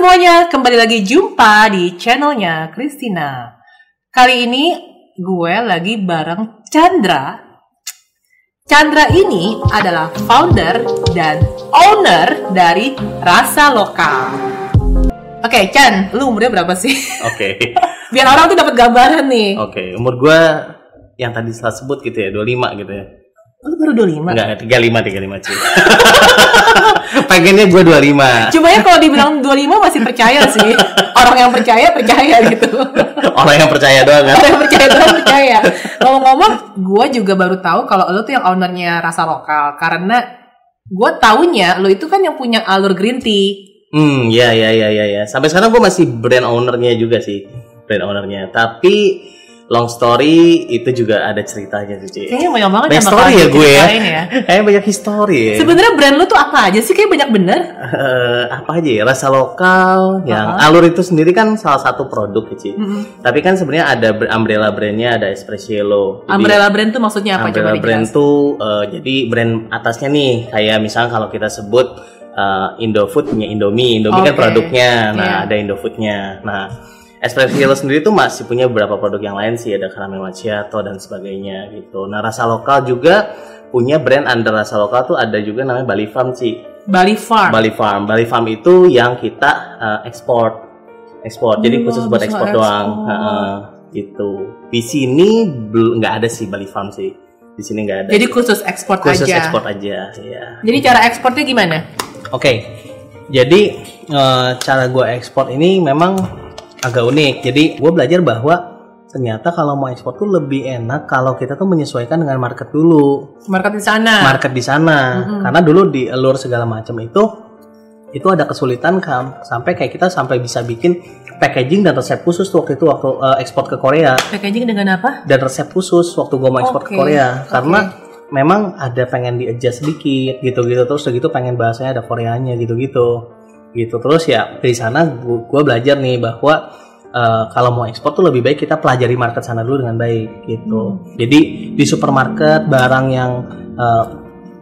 semuanya, kembali lagi jumpa di channelnya Christina. Kali ini gue lagi bareng Chandra. Chandra ini adalah founder dan owner dari Rasa Lokal. Oke, Chan, lu umurnya berapa sih? Oke. Biar orang tuh dapat gambaran nih. Oke, umur gua yang tadi saya sebut gitu ya, 25 gitu ya. Lu baru 25. Enggak, 35 35 cuy. Pengennya gua 25. Cuma ya kalau dibilang 25 masih percaya sih. Orang yang percaya percaya gitu. Orang yang percaya doang kan. Orang yang percaya doang percaya. Ngomong-ngomong, gue juga baru tahu kalau lu tuh yang ownernya rasa lokal karena gue taunya lu itu kan yang punya alur green tea. Hmm, ya ya ya ya ya. Sampai sekarang gua masih brand ownernya juga sih. Brand ownernya. Tapi long story itu juga ada ceritanya sih, Ci. Kayaknya banyak banget Banyak yang story ya gue ya. ya. Kayaknya banyak history ya. Sebenarnya brand lu tuh apa aja sih? Kayak banyak bener. Eh, apa aja ya rasa lokal yang Uh-huh. alur itu sendiri kan salah satu produk ya, Ci. Mm-mm. Tapi kan sebenarnya ada umbrella brandnya ada Espresso. Jadi, Umbrella brand tuh maksudnya apa? umbrella Coba brand tuh eh, jadi brand atasnya nih kayak misalnya kalau kita sebut eh, Indofood punya Indomie, Indomie kan Oke. produknya. Nah, Iya. ada Indofoodnya. Nah, Espresso sendiri tuh masih punya beberapa produk yang lain sih, ada caramel macchiato dan sebagainya gitu. Nah, rasa lokal juga punya brand under rasa lokal tuh ada juga namanya Bali Farm sih. Bali Farm. Bali Farm. Bali Farm itu yang kita uh, ekspor, ekspor. Jadi Oh, khusus buat ekspor ekspor. doang. Heeh, gitu. Di sini belum nggak ada sih Bali Farm sih. Di sini nggak ada. Jadi khusus ekspor khusus aja. ekspor aja. Ya. Jadi cara ekspornya gimana? Oke. Jadi uh, cara gue ekspor ini memang agak unik. Jadi gue belajar bahwa ternyata kalau mau ekspor tuh lebih enak kalau kita tuh menyesuaikan dengan market dulu Market di sana. market di sana Mm-mm. karena dulu di alur segala macam itu itu ada kesulitan kam sampai kayak kita sampai bisa bikin packaging dan resep khusus tuh waktu itu waktu eh, ekspor ke Korea Packaging dengan apa? dan resep khusus waktu gue mau ekspor Oke, ke Korea oke. karena memang ada pengen di adjust sedikit gitu-gitu terus udah gitu pengen bahasanya ada Koreanya gitu-gitu gitu. Terus ya dari sana gue belajar nih bahwa eh, kalau mau ekspor tuh lebih baik kita pelajari market sana dulu dengan baik gitu. Jadi di supermarket barang yang eh,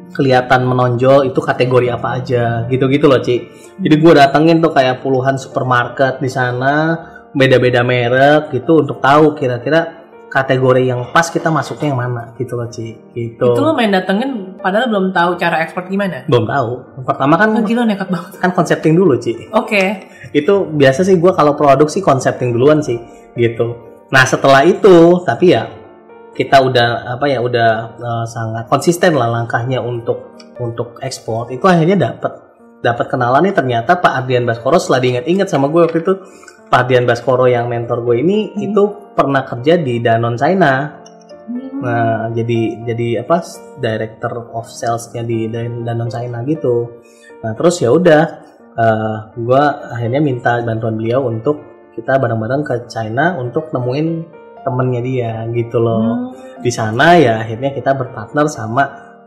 kelihatan menonjol itu kategori apa aja gitu-gitu loh Ci. Jadi gue datengin tuh kayak puluhan supermarket di sana beda-beda merek gitu untuk tahu kira-kira kategori yang pas kita masuknya yang mana gitu loh Ci. Gitu. Itu lo main datengin padahal belum tahu cara ekspor gimana. belum tahu. Pertama kan Oh, gila nekat banget. kan konsepting dulu Ci. Oke. itu biasa sih gue kalau produk sih konsepting duluan sih gitu. Nah setelah itu tapi ya kita udah apa ya udah eh, sangat konsisten lah langkahnya untuk untuk ekspor. Itu akhirnya dapat dapat kenalan nih ternyata Pak Ardian Baskoro setelah diingat-ingat sama gue waktu itu Pak Ardian Baskoro yang mentor gue ini Hmm. itu pernah kerja di Danone China Nah, jadi jadi apa? Director of Sales-nya di Dan- Danone China gitu. Nah, terus ya udah eh, gua akhirnya minta bantuan beliau untuk kita bareng-bareng ke China untuk nemuin temennya dia gitu loh. Hmm. Di sana ya akhirnya kita berpartner sama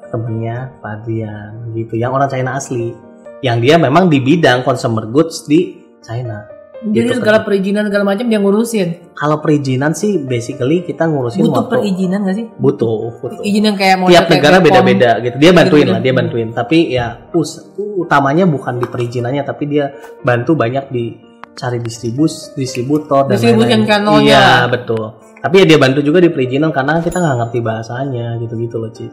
temennya Pak Adrian gitu, yang orang China asli. Yang dia memang di bidang consumer goods di China. Jadi Gitu, segala kan. perizinan segala macam dia ngurusin. Kalau perizinan sih basically kita ngurusin Butuh waktu perizinan gak sih? butuh, butuh. Izin yang kayak mau tiap kayak negara beda-beda gitu. Dia bantuin Gitu-gitu. lah, dia bantuin. Tapi ya us utamanya bukan di perizinannya, tapi dia bantu banyak di cari distribus, distributor dan lain-lain. channelnya. Iya betul. Tapi ya dia bantu juga di perizinan karena kita nggak ngerti bahasanya gitu-gitu loh Ci.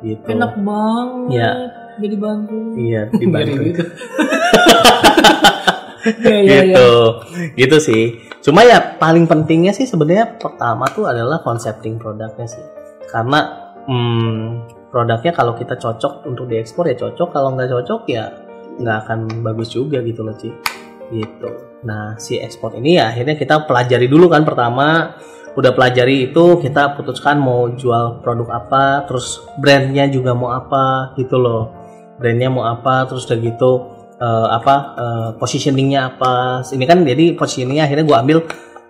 Gitu. Enak banget. Iya. Jadi bantu. Iya dibantu. gitu. Iya, iya, iya. gitu, gitu sih. Cuma ya paling pentingnya sih sebenarnya pertama tuh adalah konsepting produknya sih. Karena hmm, produknya kalau kita cocok untuk diekspor ya cocok, kalau nggak cocok ya nggak akan bagus juga gitu loh Ci. Gitu. Nah si ekspor ini ya akhirnya kita pelajari dulu kan pertama. Udah pelajari itu kita putuskan mau jual produk apa, terus brandnya juga mau apa gitu loh. Brandnya mau apa, terus udah gitu eh, apa eh, positioningnya apa ini kan jadi positioningnya akhirnya gue ambil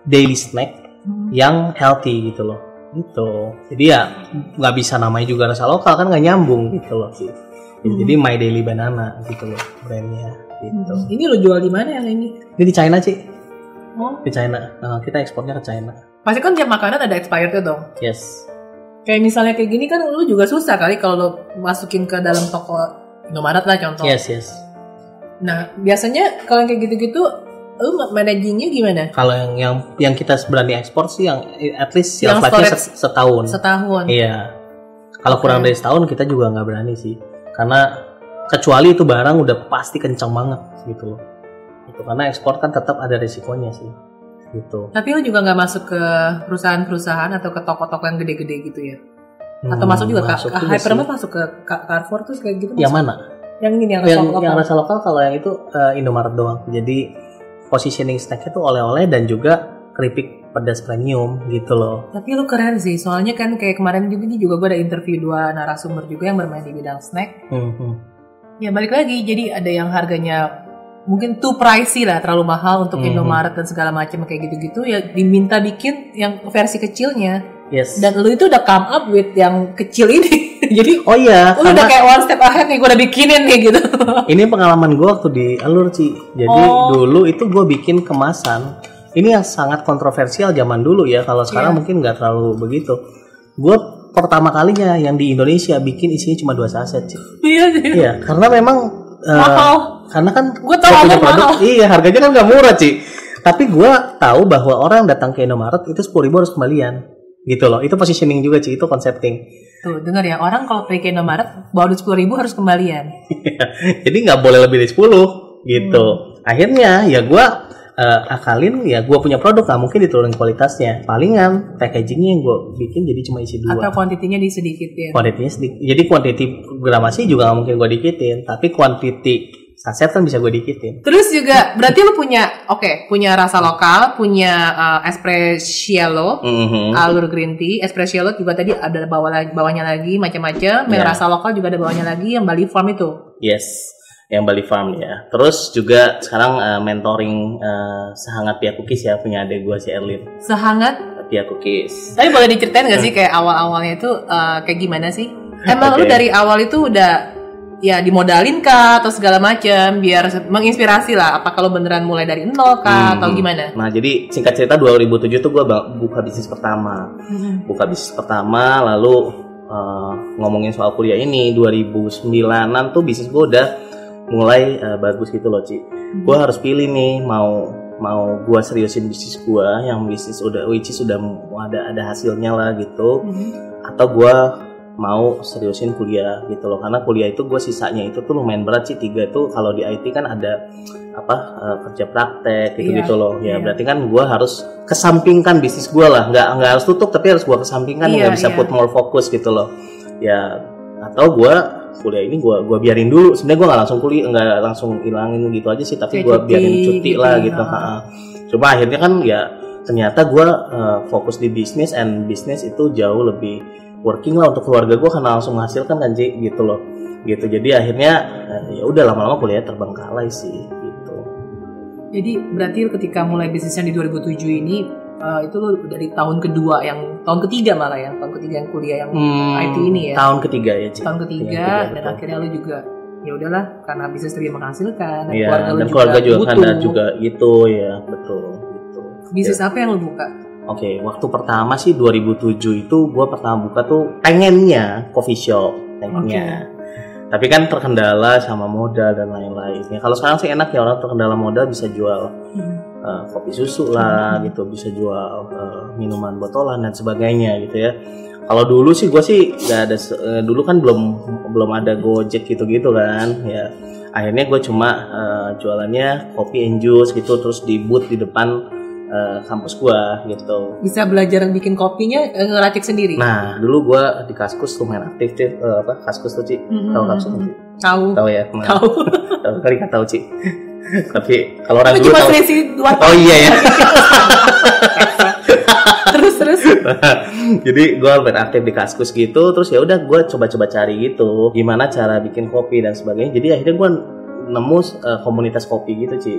daily snack Hmm. yang healthy gitu loh gitu jadi ya nggak bisa namanya juga rasa lokal kan nggak nyambung gitu loh sih Jadi- Hmm. jadi my daily banana gitu loh brandnya gitu Ini lo jual di mana yang ini? ini di China sih Oh. di China Nah, kita ekspornya ke China Pasti kan tiap makanan ada expirednya dong. yes Kayak misalnya kayak gini kan lu juga susah kali kalau lo masukin ke dalam toko Indomaret lah contoh. yes yes Nah, biasanya kalau kayak gitu-gitu, lu ma- managingnya gimana? Kalau yang yang yang kita berani ekspor sih yang at least Yang set- setahun. Setahun. Iya. Kalau kurang Oke. dari setahun kita juga nggak berani sih, karena kecuali itu barang udah pasti kencang banget gitu loh. Itu karena ekspor kan tetap ada resikonya sih, gitu. Tapi lu juga nggak masuk ke perusahaan-perusahaan atau ke toko-toko yang gede-gede gitu ya? Atau Hmm, masuk juga ke, ke juga Hypermart masuk ke Carrefour terus kayak gitu? Yang masuk? mana? Yang ini yang, yang lokal. yang rasa lokal kalau yang itu eh, Indomaret doang. Jadi positioning snacknya tuh oleh-oleh dan juga keripik pedas premium gitu loh. Tapi lu keren sih, soalnya kan kayak kemarin juga nih juga gue ada interview dua narasumber juga yang bermain di bidang snack. Hmm, hmm. Ya balik lagi, jadi ada yang harganya mungkin too pricey lah, terlalu mahal untuk Mhm. Indomaret dan segala macam kayak gitu-gitu. Ya diminta bikin yang versi kecilnya. Yes. Dan lu itu udah come up with yang kecil ini. jadi oh iya, lu udah kayak one step ahead nih, gue udah bikinin nih gitu. ini pengalaman gue waktu di Alur Ci. Jadi Oh. dulu itu gue bikin kemasan. Ini yang sangat kontroversial zaman dulu ya. Kalau sekarang Iya. mungkin nggak terlalu begitu. Gue pertama kalinya yang di Indonesia bikin isinya cuma dua saset sih. Iya sih. Iya, karena memang eh, Mahal. karena kan Gua tahu awal produk, mahal. iya harganya kan nggak murah sih. Tapi gue tahu bahwa orang datang ke Indomaret itu sepuluh ribu harus kembalian, gitu loh. Itu positioning juga sih, itu konsepting. Tuh, dengar ya, orang kalau pergi ke Indomaret, bawa duit 10 ribu harus kembalian. Jadi nggak boleh lebih dari 10 gitu. Hmm. Akhirnya ya gue akalin ya gue punya produk nggak mungkin diturunin kualitasnya. Palingan packagingnya yang gue bikin jadi cuma isi Atau dua. kuantitinya disedikitin. Kuantitinya sedikit. Jadi kuantiti gramasi juga nggak mungkin gue dikitin. Tapi kuantiti saset kan bisa gue dikitin. Terus juga berarti lu punya oke, punya rasa lokal, punya uh, espresso, Mhm. alur green tea, espresso juga tadi ada lagi, bawahnya lagi macam-macam, yang Ya. rasa lokal juga ada bawahnya lagi yang Bali Farm itu. Yes, yang Bali Farm ya. Terus juga sekarang uh, mentoring uh, sehangat Pia Cookies ya punya adik gue si Erlin Sehangat. Pia Cookies. Tapi boleh diceritain gak sih kayak awal-awalnya itu uh, kayak gimana sih? Emang lu Oke. dari awal itu udah ya dimodalin kah atau segala macam biar menginspirasi lah apa kalau beneran mulai dari nol kah Hmm. atau gimana? Nah jadi singkat cerita 2007 tuh gue buka bisnis pertama. Buka bisnis pertama lalu uh, ngomongin soal kuliah ini 2009an tuh bisnis gue udah mulai uh, bagus gitu loh Ci. Gue harus pilih nih mau mau gue seriusin bisnis gue yang bisnis udah which is udah ada ada hasilnya lah gitu. Mhm. atau gue mau seriusin kuliah gitu loh karena kuliah itu gue sisanya itu tuh lumayan berat sih tiga tuh kalau di IT kan ada apa eh, kerja praktek gitu gitu Iya, loh ya iya. berarti kan gue harus kesampingkan bisnis gue lah nggak nggak harus tutup tapi harus gue kesampingkan Iya, nggak bisa iya. put more fokus gitu loh ya atau gue kuliah ini gue gua biarin dulu sebenarnya gue nggak langsung kuliah nggak langsung ilangin gitu aja sih tapi gue biarin cuti gitu lah ya. gitu ha-ha. cuma akhirnya kan ya ternyata gue fokus di bisnis and bisnis itu jauh lebih working lah untuk keluarga gue karena langsung menghasilkan kan Ci gitu loh. Gitu. Jadi akhirnya eh, ya udah lama-lama kuliah terbengkalai sih gitu. Jadi berarti ketika mulai bisnisnya di 2007 ini eh, itu lu dari tahun kedua yang tahun ketiga malah ya tahun ketiga yang kuliah yang IT ini ya? tahun ketiga ya Ci tahun ketiga ketiga, dan betul. akhirnya lu juga ya udahlah karena bisnis lebih menghasilkan dan Iya, keluarga lu dan juga, keluarga juga kan butuh. juga gitu ya betul gitu. Bisnis apa yang lu buka Oke, waktu pertama sih 2007 itu gue pertama buka tuh pengennya coffee shop, pengennya. Tapi kan terkendala sama modal dan lain-lain. Ya, kalau sekarang sih enak ya orang terkendala modal bisa jual eh, kopi susu lah Hmm. gitu, bisa jual eh, minuman botolan dan sebagainya gitu ya. Kalau dulu sih gue sih nggak ada, eh, dulu kan belum belum ada Gojek gitu-gitu kan, ya. Akhirnya gue cuma eh, jualannya kopi and juice gitu, terus di booth di depan eh, kampus gue gitu. bisa belajar bikin kopinya eh, ngeracik sendiri Nah, dulu gua di Kaskus lumayan aktif sih, eh, apa Kaskus tuh Ci? Mhm. Tahu Kaskus Ci? tahu Tahu ya? Tahu tahu kali nggak tahu Ci. Tapi kalau orang dulu cuma tahu. Oh iya ya. terus terus Jadi gua lumayan aktif di Kaskus gitu, terus ya udah gua coba-coba cari gitu, gimana cara bikin kopi dan sebagainya. Jadi akhirnya gua nemu eh, komunitas kopi gitu Ci.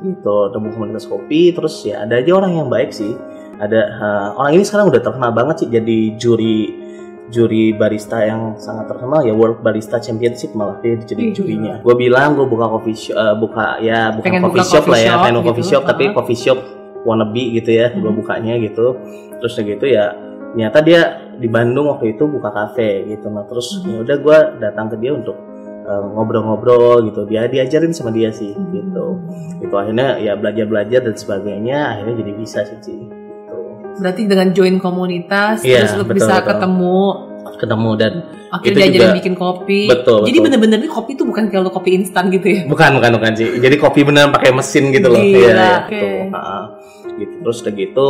Gitu, nemu komunitas kopi, terus ya ada aja orang yang baik sih. Ada eh, orang ini sekarang udah terkenal banget sih jadi juri juri barista yang sangat terkenal ya World Barista Championship malah dia jadi Ih, jurinya. Gue bilang gue buka coffee shop, eh, buka ya bukan Pengen coffee buka shop coffee lah ya, shop pengen gitu, coffee shop tapi coffee shop wannabe gitu ya. Gue Mhm. bukanya gitu. Terus gitu ya ternyata dia di Bandung waktu itu buka kafe gitu. Nah terus Mhm. ya udah gue datang ke dia untuk ngobrol-ngobrol gitu dia diajarin sama dia sih Hmm. gitu itu akhirnya ya belajar-belajar dan sebagainya akhirnya jadi bisa sih Ci. gitu Berarti dengan join komunitas Iya, terus lu betul, bisa betul. ketemu ketemu dan akhirnya Itu diajarin juga- bikin kopi. betul Jadi betul. bener-bener nih kopi tuh bukan kayak lu kopi instan gitu ya. bukan bukan bukan sih jadi kopi beneran pakai mesin gitu loh Gila, Iya, iya, oke. tuh. Ha-ha. gitu terus udah gitu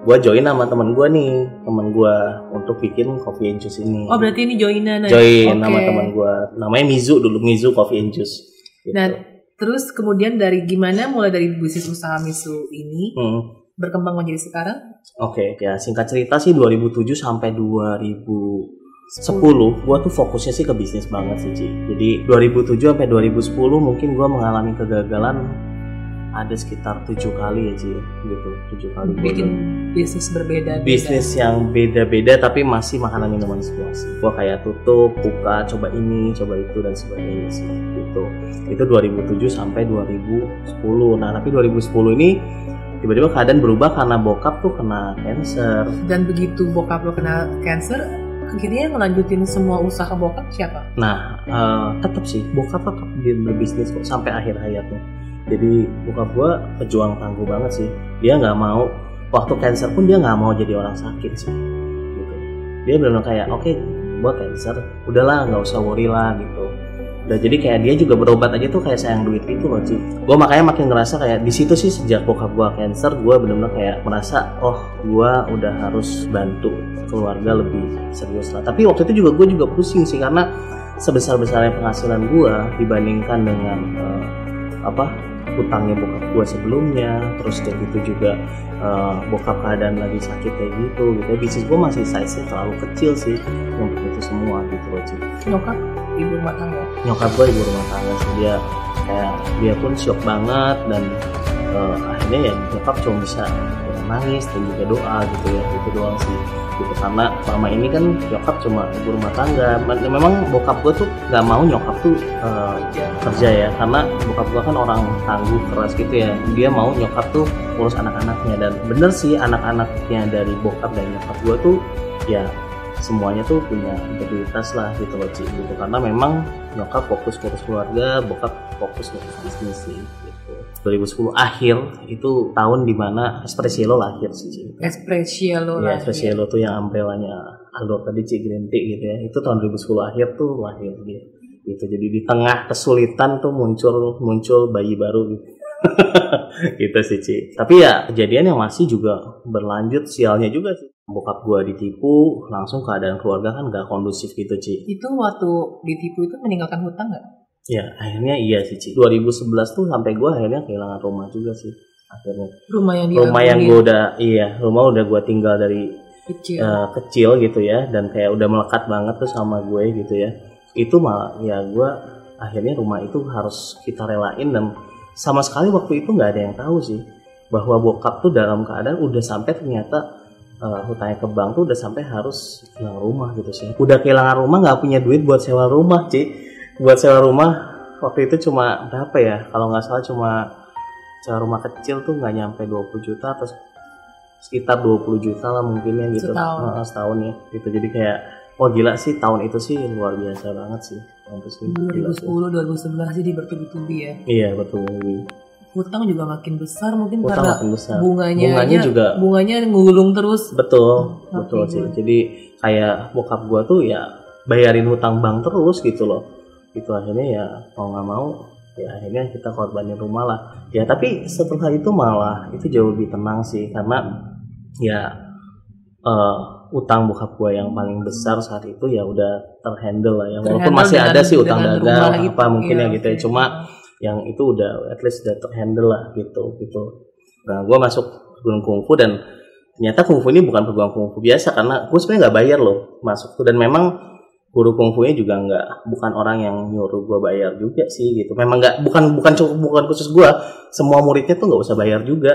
gue join sama temen gue nih temen gue untuk bikin coffee and juice ini Oh berarti ini joinan ya? join Oke. sama temen gue namanya Mizu dulu Mizu Coffee and Juice gitu. Nah, terus kemudian dari gimana mulai dari bisnis usaha misu ini Hmm, berkembang menjadi sekarang? Oke, ya singkat cerita sih 2007 sampai 2010 gua tuh fokusnya sih ke bisnis banget sih Ci. Jadi 2007 sampai 2010 mungkin gua mengalami kegagalan ada sekitar tujuh kali ya Ci, gitu tujuh kali gua Bikin bisnis berbeda. bisnis yang beda-beda tapi masih makanan minuman semua sih. Gua kayak tutup, buka, coba ini, coba itu dan sebagainya sih. Gitu. Itu 2007 sampai 2010. Nah, tapi 2010 ini tiba-tiba keadaan berubah karena bokap tuh kena cancer. Dan begitu bokap lo kena cancer, akhirnya ngelanjutin semua usaha bokap siapa? Nah, eh, tetap sih bokap tetap dia berbisnis kok sampai akhir hayatnya. Jadi bokap gua pejuang tangguh banget sih. Dia nggak mau waktu cancer pun dia nggak mau jadi orang sakit sih. Gitu. Dia benar kayak oke, gua cancer, udahlah nggak usah worry lah gitu. Udah jadi kayak dia juga berobat aja tuh kayak sayang duit itu loh sih. Gue makanya makin ngerasa kayak di situ sih sejak bokap gua cancer, gua benar-benar kayak merasa oh gua udah harus bantu keluarga lebih serius lah. Tapi waktu itu juga gue juga pusing sih karena sebesar-besarnya penghasilan gua dibandingkan dengan eh, apa hutangnya bokap gua sebelumnya terus kayak gitu juga eh, bokap keadaan lagi sakit kayak gitu gitu bisnis gua masih size nya terlalu kecil sih untuk itu semua gitu loh Ci. Nyokap ibu rumah tangga. nyokap gua ibu rumah tangga sih dia kayak dia pun shock banget dan eh, akhirnya ya nyokap cuma bisa ya, nangis dan juga doa gitu ya itu doang sih gitu. Karena selama ini kan nyokap cuma ibu rumah tangga. Me- memang bokap gue tuh nggak mau nyokap tuh eh, kerja ya. Karena bokap gua kan orang tangguh keras gitu ya. Dia mau nyokap tuh urus anak-anaknya. Dan bener sih anak-anaknya dari bokap dan nyokap gua tuh ya semuanya tuh punya integritas lah gitu loh gitu. Karena memang nyokap fokus ngurus keluarga bokap fokus ngurus bisnis sih gitu 2010 akhir itu tahun di mana Espressielo lahir sih Ci. Espresso Ya, lah. Espressielo tuh yang umbrellanya Aldo tadi Ci Green Tea gitu ya. Itu tahun 2010 akhir tuh lahir dia. Gitu. Jadi di tengah kesulitan tuh muncul muncul bayi baru gitu. gitu sih Ci. Tapi ya kejadian yang masih juga berlanjut sialnya juga sih. Bokap gua ditipu, langsung keadaan keluarga kan gak kondusif gitu Ci. Itu waktu ditipu itu meninggalkan hutang nggak? Ya akhirnya iya sih Ci. 2011 tuh sampai gua akhirnya kehilangan rumah juga sih. Akhirnya Rumah yang rumah yang gua udah iya rumah udah gua tinggal dari kecil. eh, kecil gitu ya dan kayak udah melekat banget tuh sama gue gitu ya itu malah ya gue akhirnya rumah itu harus kita relain dan sama sekali waktu itu nggak ada yang tahu sih bahwa bokap tuh dalam keadaan udah sampai ternyata eh, hutangnya ke bank tuh udah sampai harus kehilangan rumah gitu sih udah kehilangan rumah nggak punya duit buat sewa rumah Ci buat sewa rumah waktu itu cuma berapa ya kalau nggak salah cuma sewa rumah kecil tuh nggak nyampe 20 juta atau sekitar 20 juta lah mungkin ya gitu Setahun. Heeh, setahun ya gitu jadi kayak wah gila sih tahun itu sih luar biasa banget sih sih gila sih. 2010 2011 jadi bertubi-tubi ya. iya betul Hutang juga makin besar mungkin utang karena makin besar bunganya bunganya juga bunganya ngulung terus. betul Hmm, betul sih gue. jadi kayak bokap gua tuh ya bayarin hutang bank terus gitu loh itu akhirnya ya mau nggak mau ya akhirnya kita korbanin rumah lah. Ya tapi setelah itu malah itu jauh lebih tenang sih karena ya eh, utang bokap gua yang paling besar saat itu ya udah terhandle lah ya. Walaupun masih dengan- ada sih utang dagang rumah itu, apa mungkin iya, ya gitu ya. cuma yang itu udah at least udah terhandle lah gitu gitu. Nah gua masuk gunung kungfu dan ternyata kungfu ini bukan perguruan kungfu biasa karena gue sebenarnya nggak bayar loh masuk tuh dan memang guru kungfunya juga nggak bukan orang yang nyuruh gue bayar juga sih gitu. Memang nggak bukan bukan cukup bukan khusus gue semua muridnya tuh nggak usah bayar juga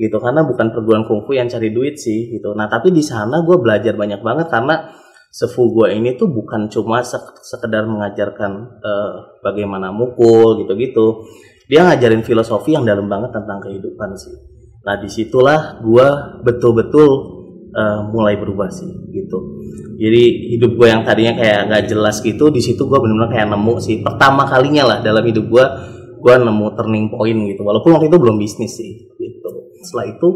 gitu. Karena bukan perguruan kungfu yang cari duit sih gitu. Nah tapi di sana gue belajar banyak banget karena sefu gue ini tuh bukan cuma sek- sekedar mengajarkan eh, bagaimana mukul gitu-gitu. Dia ngajarin filosofi yang dalam banget tentang kehidupan sih. Nah di situlah gue betul-betul uh, mulai berubah sih gitu. Jadi hidup gue yang tadinya kayak nggak jelas gitu di situ gue benar-benar kayak nemu sih. Pertama kalinya lah dalam hidup gue gue nemu turning point gitu. Walaupun waktu itu belum bisnis sih gitu. Setelah itu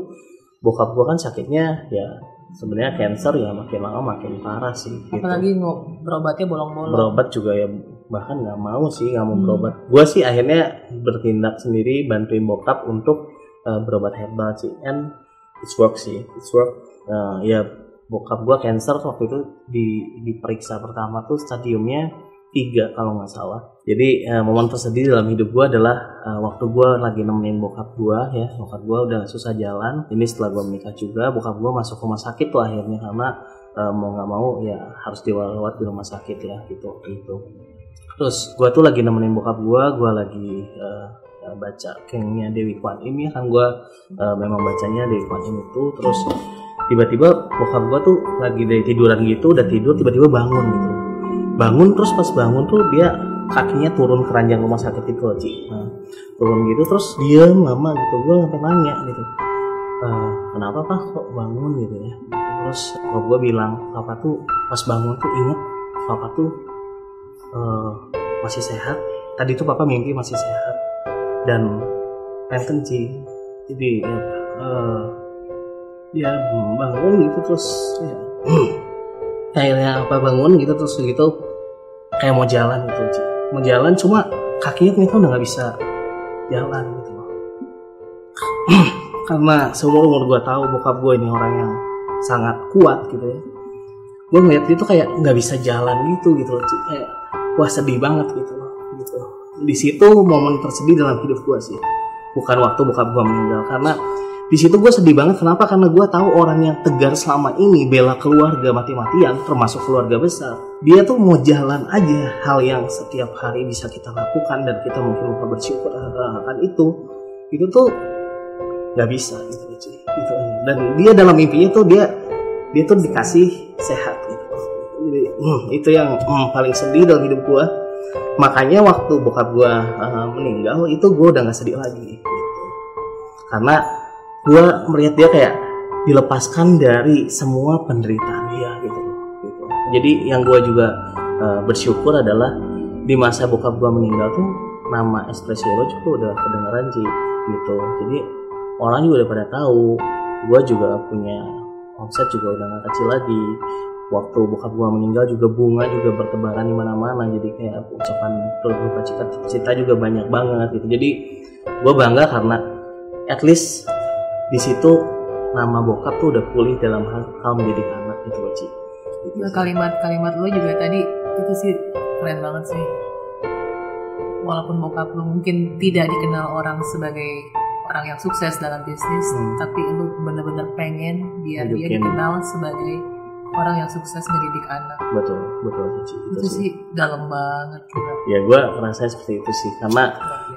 bokap gue kan sakitnya ya sebenarnya cancer ya makin lama makin parah sih gitu. apalagi berobatnya bolong-bolong. Berobat juga ya bahkan nggak mau sih nggak mau hmm. berobat. Gue sih akhirnya bertindak sendiri bantuin bokap untuk uh, berobat herbal sih. And it's work sih it's work uh, ya bokap gue cancer waktu itu di diperiksa pertama tuh stadiumnya tiga kalau nggak salah. Jadi uh, momen tersedih dalam hidup gue adalah uh, waktu gue lagi nemenin bokap gue ya, bokap gue udah susah jalan. Ini setelah gue menikah juga, bokap gue masuk rumah sakit tuh akhirnya karena uh, mau nggak mau ya harus dirawat di rumah sakit ya gitu gitu. Terus gue tuh lagi nemenin bokap gue, gue lagi uh, baca kengnya Dewi Kwan Im ya kan gue uh, memang bacanya Dewi Kwan Im itu terus tiba-tiba bokap gue tuh lagi dari tiduran gitu udah tidur tiba-tiba bangun gitu. Bangun terus pas bangun tuh dia kakinya turun ke ranjang rumah sakit itu loh. Nah, turun gitu terus diem lama gitu. Gue sampai nanya gitu e, kenapa pak kok bangun? gitu ya. Terus kok gue bilang papa tuh pas bangun tuh inget papa tuh uh, masih sehat. Tadi tuh papa mimpi masih sehat dan pengen kencing jadi uh, ya bangun gitu terus ya akhirnya apa bangun gitu terus gitu kayak mau jalan gitu. Mau jalan cuma kakinya ternyata udah nggak bisa jalan gitu loh. Karena seumur umur gue tahu bokap gue ini orang yang sangat kuat gitu ya. Gue ngeliat dia tuh kayak nggak bisa jalan gitu gitu loh kayak wah sedih banget gitu loh gitu. Di situ momen tersedih dalam hidup gue sih. Bukan waktu bokap gue meninggal karena di situ gue sedih banget. Kenapa? Karena gue tahu orang yang tegar selama ini bela keluarga mati-matian termasuk keluarga besar dia tuh mau jalan aja hal yang setiap hari bisa kita lakukan dan kita mungkin lupa bersyukur akan itu. Itu tuh nggak bisa gitu, gitu dan dia dalam mimpinya tuh dia dia tuh dikasih sehat gitu. Jadi, hmm, itu yang hmm, paling sedih dalam hidup gue makanya waktu bokap gue uh, meninggal itu gue udah nggak sedih lagi. Gitu. karena gue melihat dia kayak dilepaskan dari semua penderitaan dia gitu, jadi yang gue juga uh, bersyukur adalah di masa bokap gue meninggal tuh nama Espressiero juga udah kedengeran sih gitu. Jadi orang juga udah pada tahu gue juga punya omset juga udah gak kecil lagi. Waktu bokap gue meninggal juga bunga juga bertebaran di mana-mana jadi kayak ucapan berduka cita, cita juga banyak banget gitu. Jadi gue bangga karena at least di situ nama bokap tuh udah pulih dalam hal, hal mendidik anak gitu loh Ci. Gitu nah, kalimat-kalimat lo juga tadi itu sih keren banget sih. Walaupun bokap lo mungkin tidak dikenal orang sebagai orang yang sukses dalam bisnis, hmm. tapi lo bener-bener pengen biar dia dikenal sebagai orang yang sukses mendidik anak. Betul, betul sih. Itu, itu sih dalam banget. Ya gue merasa seperti itu sih, karena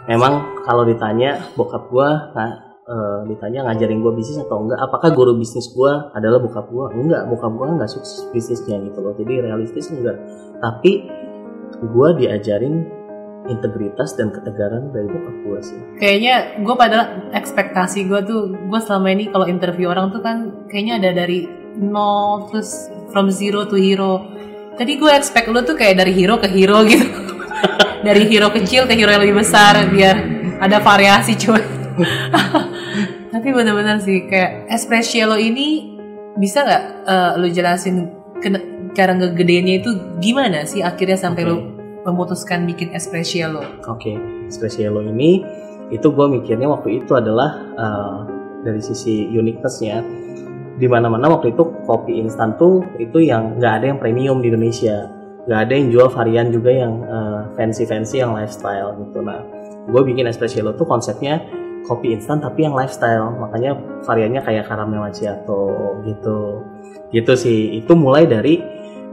memang kalau ditanya bokap gue, nah uh, ditanya ngajarin gue bisnis atau enggak apakah guru bisnis gue adalah bokap gue enggak bokap gue enggak sukses bisnisnya gitu loh. Jadi realistis enggak. Tapi gue diajarin integritas dan ketegaran dari bokap gue sih. Kayaknya gue pada ekspektasi gue tuh gue selama ini kalau interview orang tuh kan kayaknya ada dari nol terus from zero to hero. Tadi gue expect lu tuh kayak dari hero ke hero gitu. Dari hero kecil ke hero yang lebih besar biar ada variasi cuy tapi benar-benar sih kayak espresso ini bisa nggak uh, lu jelasin cara ngegedenya itu gimana sih akhirnya sampai okay. lu memutuskan bikin espresso? Oke, okay. espresso ini itu gue mikirnya waktu itu adalah uh, dari sisi uniquenessnya di mana-mana waktu itu kopi instan tuh itu yang nggak ada yang premium di Indonesia nggak ada yang jual varian juga yang uh, eh, fancy fancy yang lifestyle gitu nah gue bikin espresso tuh konsepnya kopi instan tapi yang lifestyle. Makanya variannya kayak caramel macchiato gitu. Gitu sih. Itu mulai dari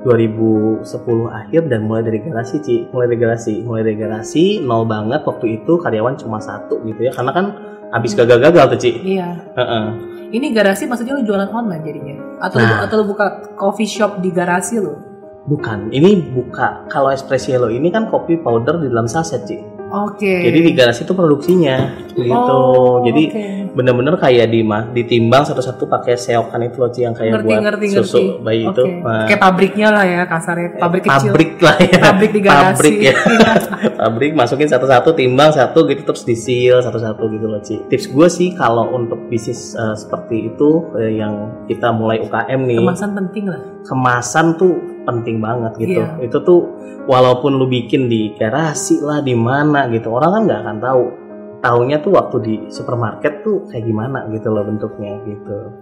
2010 akhir dan mulai dari garasi Ci. Mulai dari garasi. Mulai dari garasi nol banget. Waktu itu karyawan cuma satu gitu ya. Karena kan habis hmm. gagal-gagal tuh Ci. Iya. Uh -uh. ini garasi maksudnya lu jualan online jadinya? Atau nah, lu, atau lu buka coffee shop di garasi lo bukan. Ini buka. Kalau espresso ini kan kopi powder di dalam saset Ci Oke. Jadi di garasi itu produksinya gitu. Oh, Jadi oke. bener-bener kayak di ditimbang satu-satu pakai seokan itu loh yang kayak ngerti buat ngerti susu ngerti. bayi Oke. itu. Nah, Kayak pabriknya lah ya kasarnya, pabrik kecil. pabrik lah ya. Pabrik di garasi. Pabrik ya. pabrik masukin satu-satu timbang satu gitu terus disil satu-satu gitu loh Ci. Tips gue sih kalau untuk bisnis eh, seperti itu eh, yang kita mulai UKM nih, Kemasan penting lah. kemasan tuh penting banget gitu. Iya. Itu tuh walaupun lu bikin di garasi lah di mana gitu, orang kan nggak akan tahu. Taunya tuh waktu di supermarket tuh kayak gimana gitu loh bentuknya gitu.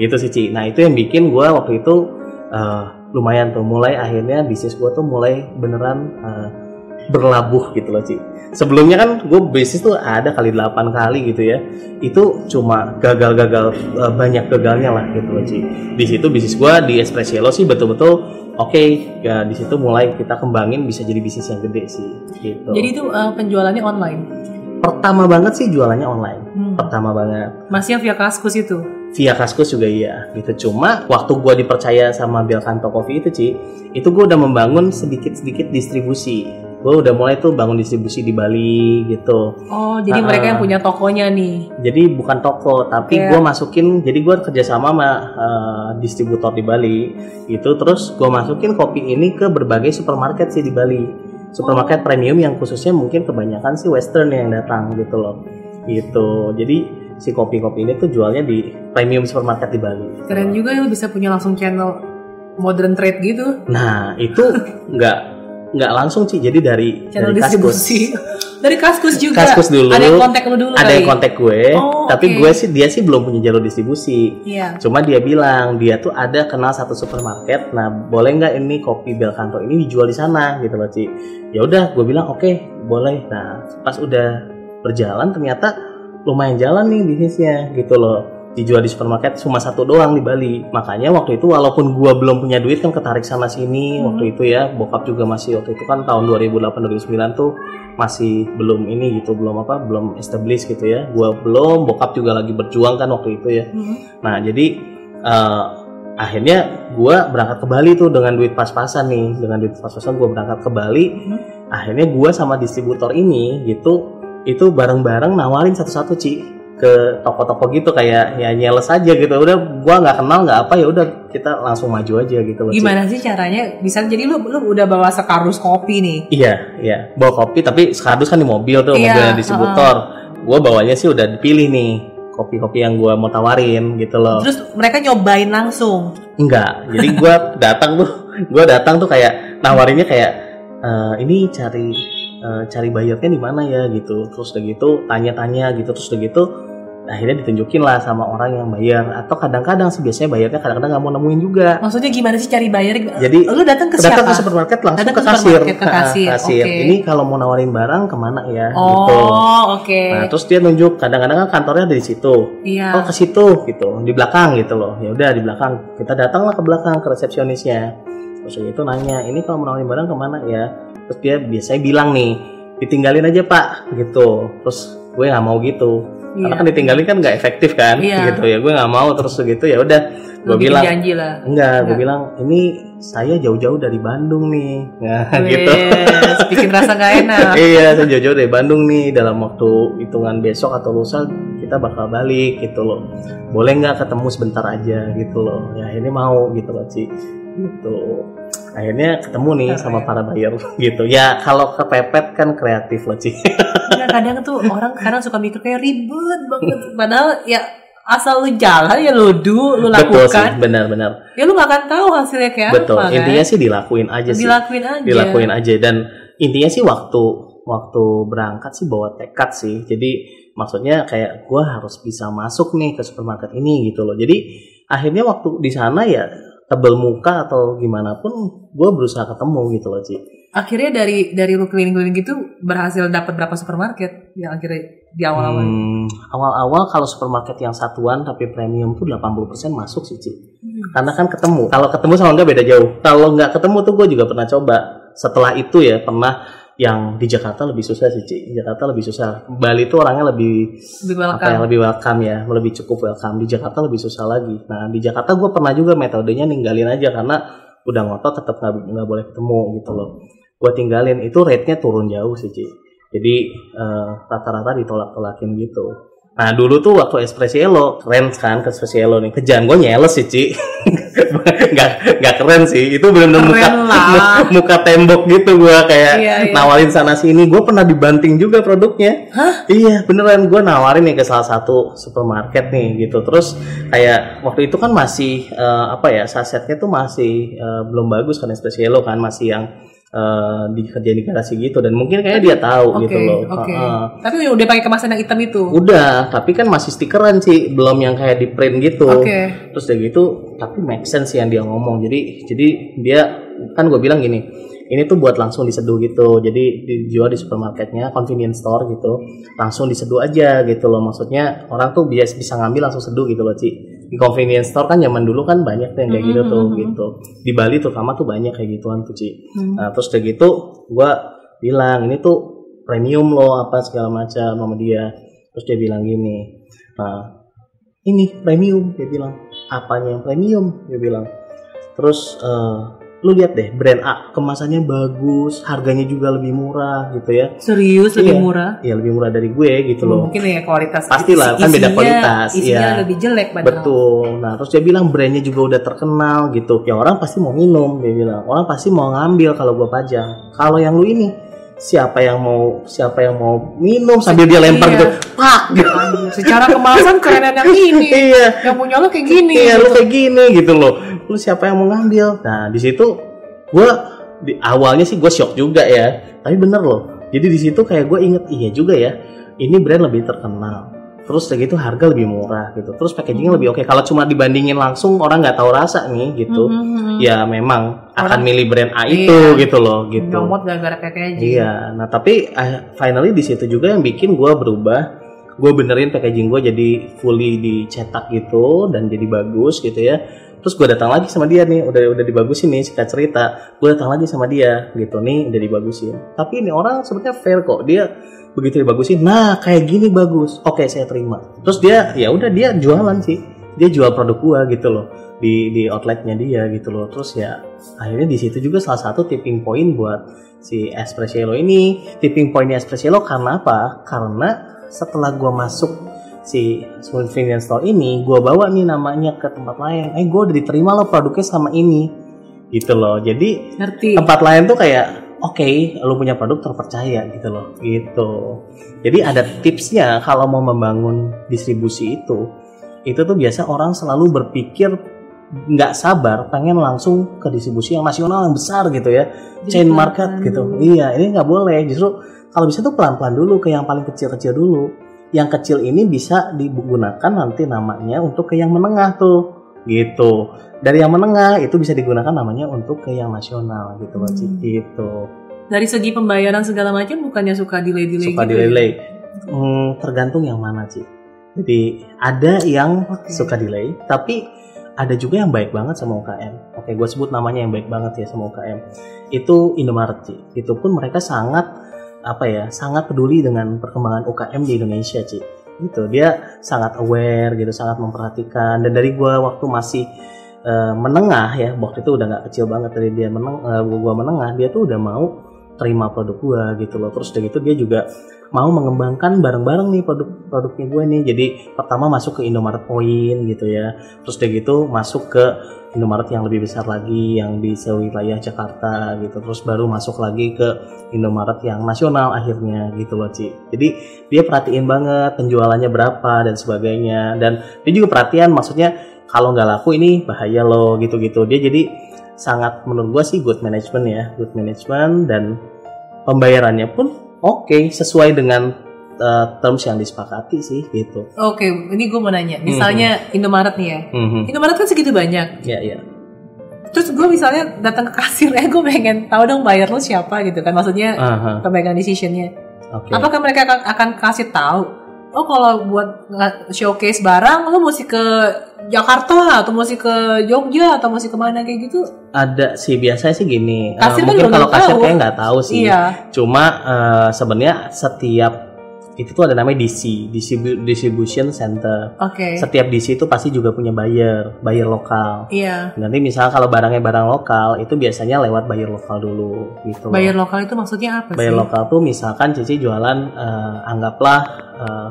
Itu sih Ci. Nah itu yang bikin gua waktu itu eh, lumayan tuh mulai akhirnya bisnis gua tuh mulai beneran eh, berlabuh gitu loh Ci. Sebelumnya kan gue bisnis tuh ada kali 8 kali gitu ya. Itu cuma gagal-gagal eh, banyak gagalnya lah gitu loh Ci. Di situ bisnis gua di Espressielo sih betul-betul oke ya di situ mulai kita kembangin bisa jadi bisnis yang gede sih gitu. Jadi itu eh, penjualannya online. pertama banget sih jualannya online. Hmm. Pertama banget. Masih yang via Kaskus itu. Via Kaskus juga iya gitu. Cuma waktu gua dipercaya sama Belkanto Coffee itu Ci, itu gua udah membangun sedikit-sedikit distribusi. Gue udah mulai tuh bangun distribusi di Bali gitu. Oh, jadi Ah, mereka yang punya tokonya nih. Jadi bukan toko, tapi Kayak- gue masukin. Jadi gue kerjasama sama eh, distributor di Bali. Itu terus gue masukin kopi ini ke berbagai supermarket sih di Bali. Supermarket premium yang khususnya mungkin kebanyakan sih Western yang datang gitu loh. Gitu. Jadi si kopi-kopi ini tuh jualnya di premium supermarket di Bali. Keren juga ya bisa punya langsung channel modern trade gitu. Nah itu nggak nggak langsung sih. Jadi dari Channel dari Kaskus. Dari Kaskus juga. Kaskus dulu. Ada yang kontak lu dulu Ada yang kontak gue, Oh, tapi gue sih dia sih belum punya jalur distribusi. Iya. Cuma dia bilang dia tuh ada kenal satu supermarket. Nah, boleh nggak ini kopi Belcanto ini dijual di sana gitu loh, Ci. Ya udah, gue bilang oke, boleh. Nah, pas udah berjalan ternyata lumayan jalan nih bisnisnya gitu loh. Dijual di supermarket cuma satu doang di Bali. Makanya waktu itu walaupun gua belum punya duit kan ketarik sana sini Hmm. waktu itu ya. Bokap juga masih waktu itu kan tahun 2008 2009 tuh masih belum ini gitu, belum apa, belum established gitu ya. Gua belum, bokap juga lagi berjuang kan waktu itu ya. Hmm. Nah, jadi eh, akhirnya gua berangkat ke Bali tuh dengan duit pas-pasan nih, dengan duit pas-pasan gua berangkat ke Bali. Hmm. Akhirnya gua sama distributor ini gitu itu bareng-bareng nawarin satu-satu Ci ke toko-toko gitu kayak ya nyales aja gitu. Udah gua nggak kenal nggak apa ya udah kita langsung maju aja gitu loh. Gimana sih caranya? Bisa jadi lu lu udah bawa sekardus kopi nih. Iya, iya. Bawa kopi tapi sekardus kan di mobil tuh, Iya, mobilnya distributor. Gua bawanya sih udah dipilih nih kopi-kopi yang gua mau tawarin gitu loh. Terus mereka nyobain langsung. Enggak. Jadi gua datang tuh, gua datang tuh kayak nawarinnya kayak "Eh, ini cari eh, cari bayarnya di mana ya gitu. Terus udah gitu tanya-tanya gitu terus udah gitu akhirnya ditunjukin lah sama orang yang bayar atau kadang-kadang sih biasanya bayarnya kadang-kadang nggak mau nemuin juga. Maksudnya gimana sih cari bayar? Jadi lu datang ke datang siapa? ke supermarket langsung Datang ke, ke kasir. ke kasir, kasir. oke. Ini kalau mau nawarin barang ke mana ya? gitu. Oh, oke. Nah, terus dia nunjuk kadang-kadang kan kantornya ada di situ. Iya. Oh, ke situ gitu, di belakang gitu loh. Ya udah di belakang. Kita datanglah ke belakang ke resepsionisnya. Terus gitu nanya, "Ini kalau mau nawarin barang ke mana ya?" Terus dia biasanya bilang nih, "Ditinggalin aja, Pak." gitu. Terus gue nggak mau gitu. Karena Iya. kan ditinggalin kan nggak efektif kan Iya. gitu ya. Gue nggak mau terus gitu ya udah gue bilang janji lah. Enggak, gue bilang ini saya jauh-jauh dari Bandung nih. Nah, gitu. Bikin rasa gak enak. iya, saya jauh-jauh dari Bandung nih. Dalam waktu hitungan besok atau lusa kita bakal balik gitu loh. Boleh nggak ketemu sebentar aja gitu loh. Ya ini mau gitu loh Ci. Gitu. Akhirnya ketemu nih sama para buyer gitu. Ya kalau kepepet kan kreatif loh Ci. Enggak, kadang tuh orang kadang suka mikir kayak ribet banget. Padahal ya asal lu jalan ya lu do, lu Betul sih, lakukan. benar-benar. Ya lu gak akan tahu hasilnya kayak Betul. apa kan. Intinya sih dilakuin aja sih. dilakuin aja. dilakuin aja dan intinya sih waktu waktu berangkat sih bawa tekad sih jadi maksudnya kayak gue harus bisa masuk nih ke supermarket ini gitu loh jadi akhirnya waktu di sana ya tebel muka atau gimana pun gue berusaha ketemu gitu loh Ci. Akhirnya dari dari lu keliling-keliling gitu berhasil dapat berapa supermarket yang akhirnya di awal-awal. Hmm, awal-awal kalau supermarket yang satuan tapi premium tuh 80% masuk sih Ci. Hmm. karena kan ketemu. Kalau ketemu sama enggak beda jauh. Kalau nggak ketemu tuh gue juga pernah coba. Setelah itu ya pernah yang di Jakarta lebih susah sih Ci. Jakarta lebih susah. Bali tuh orangnya lebih Lebih apa ya welcome. lebih welcome ya. Lebih cukup welcome. Di Jakarta lebih susah lagi. Nah di Jakarta gue pernah juga metodenya ninggalin aja karena udah ngotot tetap nggak nggak boleh ketemu gitu loh. Gue tinggalin. Itu rate-nya turun jauh sih Ci. Jadi eh, rata-rata ditolak-tolakin gitu. Nah dulu tuh waktu Espressiello keren kan ke Espressiello nih. Kerjaan gue nyeles sih Ci. nggak nggak keren sih. Itu benar-benar muka, lah. muka tembok gitu gue kayak Iya, iya. nawarin sana sini. Gue pernah dibanting juga produknya. Hah? Iya beneran gue nawarin nih ke salah satu supermarket nih gitu. Terus kayak waktu itu kan masih eh, apa ya sasetnya tuh masih eh, belum bagus kan Espressiello kan masih yang eh, dikerjain di garasi gitu dan mungkin kayaknya dia tahu Oke, gitu loh. Heeh. Tapi udah pakai kemasan yang hitam itu. Udah, tapi kan masih stikeran sih, belum yang kayak di print gitu. Oke. Terus udah gitu, tapi make sense yang dia ngomong. Jadi, jadi dia kan gue bilang gini, ini tuh buat langsung diseduh gitu. Jadi dijual di supermarketnya, convenience store gitu, langsung diseduh aja gitu loh. Maksudnya orang tuh biasa bisa ngambil langsung seduh gitu loh, Ci. Di convenience store kan zaman dulu kan banyak tuh yang kayak gitu tuh gitu. Di Bali terutama tuh banyak kayak gituan tuh, Ci. Hmm. Nah, terus udah gitu gua bilang ini tuh premium loh apa segala macam sama dia. Terus dia bilang gini, nah ini premium dia bilang apanya yang premium dia bilang. Terus eh, lu lihat deh brand A kemasannya bagus, harganya juga lebih murah gitu ya. Serius lebih Iya. murah. Ya lebih murah dari gue gitu loh. Mungkin ya kualitas Pastilah, kan beda kualitas, Isinya iya. lebih jelek padahal. Betul. Nah, terus dia bilang brandnya juga udah terkenal gitu. Ya orang pasti mau minum, dia bilang. Orang pasti mau ngambil kalau gua pajang. Kalau yang lu ini, siapa yang mau siapa yang mau minum sambil dia lempar Iya. gitu, pak gitu. Anjir, Secara kemasan kerenan yang ini. Iya. Yang punya lo kayak gini. Iya, lu kayak gini gitu loh. Lu siapa yang mau ngambil? Nah, di situ gua di awalnya sih gue shock juga ya. Tapi bener loh. Jadi di situ kayak gue inget iya juga ya. Ini brand lebih terkenal. Terus kayak gitu harga lebih murah gitu. Terus packagingnya lebih oke. Kalau cuma dibandingin langsung orang nggak tahu rasa nih gitu. Mhm. Ya memang akan Orang- milih brand A Iya. itu gitu loh gitu. Nyomot gara-gara packaging. Iya, nah tapi eh, finally di situ juga yang bikin gue berubah. Gue benerin packaging gue jadi fully dicetak gitu dan jadi bagus gitu ya. Terus gue datang lagi sama dia nih, udah udah dibagusin nih singkat cerita. Gue datang lagi sama dia gitu nih, udah dibagusin. Tapi ini orang sebenarnya fair kok. Dia begitu dibagusin, nah kayak gini bagus. Oke, saya terima. Terus dia ya udah dia jualan sih. Dia jual produk gua gitu loh di di outletnya dia gitu loh. Terus ya akhirnya di situ juga salah satu tipping point buat si Espressiello ini tipping pointnya Espressiello karena apa? Karena setelah gua masuk si convenience store ini, gua bawa nih namanya ke tempat lain. Eh, gua udah diterima loh produknya sama ini, gitu loh. Jadi Ngerti. tempat lain tuh kayak oke, lu punya produk terpercaya gitu loh, gitu. Jadi ada tipsnya kalau mau membangun distribusi itu, itu tuh biasa orang selalu berpikir nggak sabar pengen langsung ke distribusi yang nasional yang besar gitu ya. Chain market gitu. Iya ini nggak boleh. Justru kalau bisa tuh pelan-pelan dulu ke yang paling kecil-kecil dulu. Yang kecil ini bisa digunakan nanti namanya untuk ke yang menengah tuh gitu. Dari yang menengah itu bisa digunakan namanya untuk ke yang nasional gitu loh. Hmm. gitu. Dari segi pembayaran segala macam bukannya suka delay-delay suka gitu. delay Hmm, tergantung yang mana sih jadi ada yang Oke. suka delay tapi ada juga yang baik banget sama UKM oke gue sebut namanya yang baik banget ya sama UKM itu Indomaret sih itu pun mereka sangat apa ya sangat peduli dengan perkembangan UKM di Indonesia sih gitu. Dia sangat aware gitu sangat memperhatikan. Dan dari gua waktu masih eh, menengah ya waktu itu udah nggak kecil banget dari dia meneng eh, gua menengah dia tuh udah mau terima produk gua gitu loh. Terus udah gitu dia juga mau mengembangkan bareng-bareng nih produk-produknya gue nih. Jadi pertama masuk ke Indomaret Point gitu ya. Terus udah gitu masuk ke Indomaret yang lebih besar lagi yang di sewilayah Jakarta gitu. Terus baru masuk lagi ke Indomaret yang nasional akhirnya gitu loh Ci. Jadi dia perhatiin banget penjualannya berapa dan sebagainya. Dan dia juga perhatian maksudnya kalau nggak laku ini bahaya loh gitu-gitu. Dia jadi sangat menurut gua sih good management ya. Good management dan pembayarannya pun oke sesuai dengan uh, terms yang disepakati sih gitu Oke, ini gue mau nanya. Misalnya Indomaret nih ya. Mhm. Indomaret kan segitu banyak. ya ya Terus gue misalnya datang ke kasir, eh gue pengen tahu dong bayar lo siapa gitu kan. Maksudnya Aha, pemegang decisionnya. oke Apakah mereka akan, akan kasih tahu? Oh kalau buat showcase barang, lo mesti ke Jakarta atau mesti ke Jogja atau mesti ke mana kayak gitu? ada sih biasanya sih gini eh, Kasir kan mungkin kalau kasir kayak nggak tahu sih Iya. cuma eh, sebenarnya setiap itu tuh ada namanya DC, Distribu- Distribution Center. Oke. Setiap DC itu pasti juga punya buyer, buyer lokal. Iya. Nanti misalnya kalau barangnya barang lokal, itu biasanya lewat buyer lokal dulu gitu. Bayar lokal itu maksudnya apa Buyer sih? lokal tuh misalkan Cici jualan eh, anggaplah eh,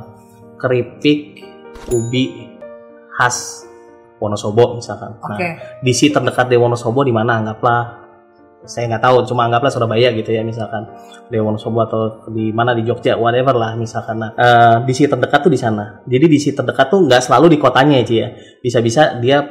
keripik ubi khas Wonosobo misalkan. Oke. Nah, DC terdekat di Wonosobo di mana anggaplah saya nggak tahu, cuma anggaplah Surabaya gitu ya misalkan di Wonosobo atau di mana di Jogja, whatever lah misalkan. Nah, eh, DC terdekat tuh di sana. Jadi DC terdekat tuh nggak selalu di kotanya ya, Ci, ya. Bisa-bisa dia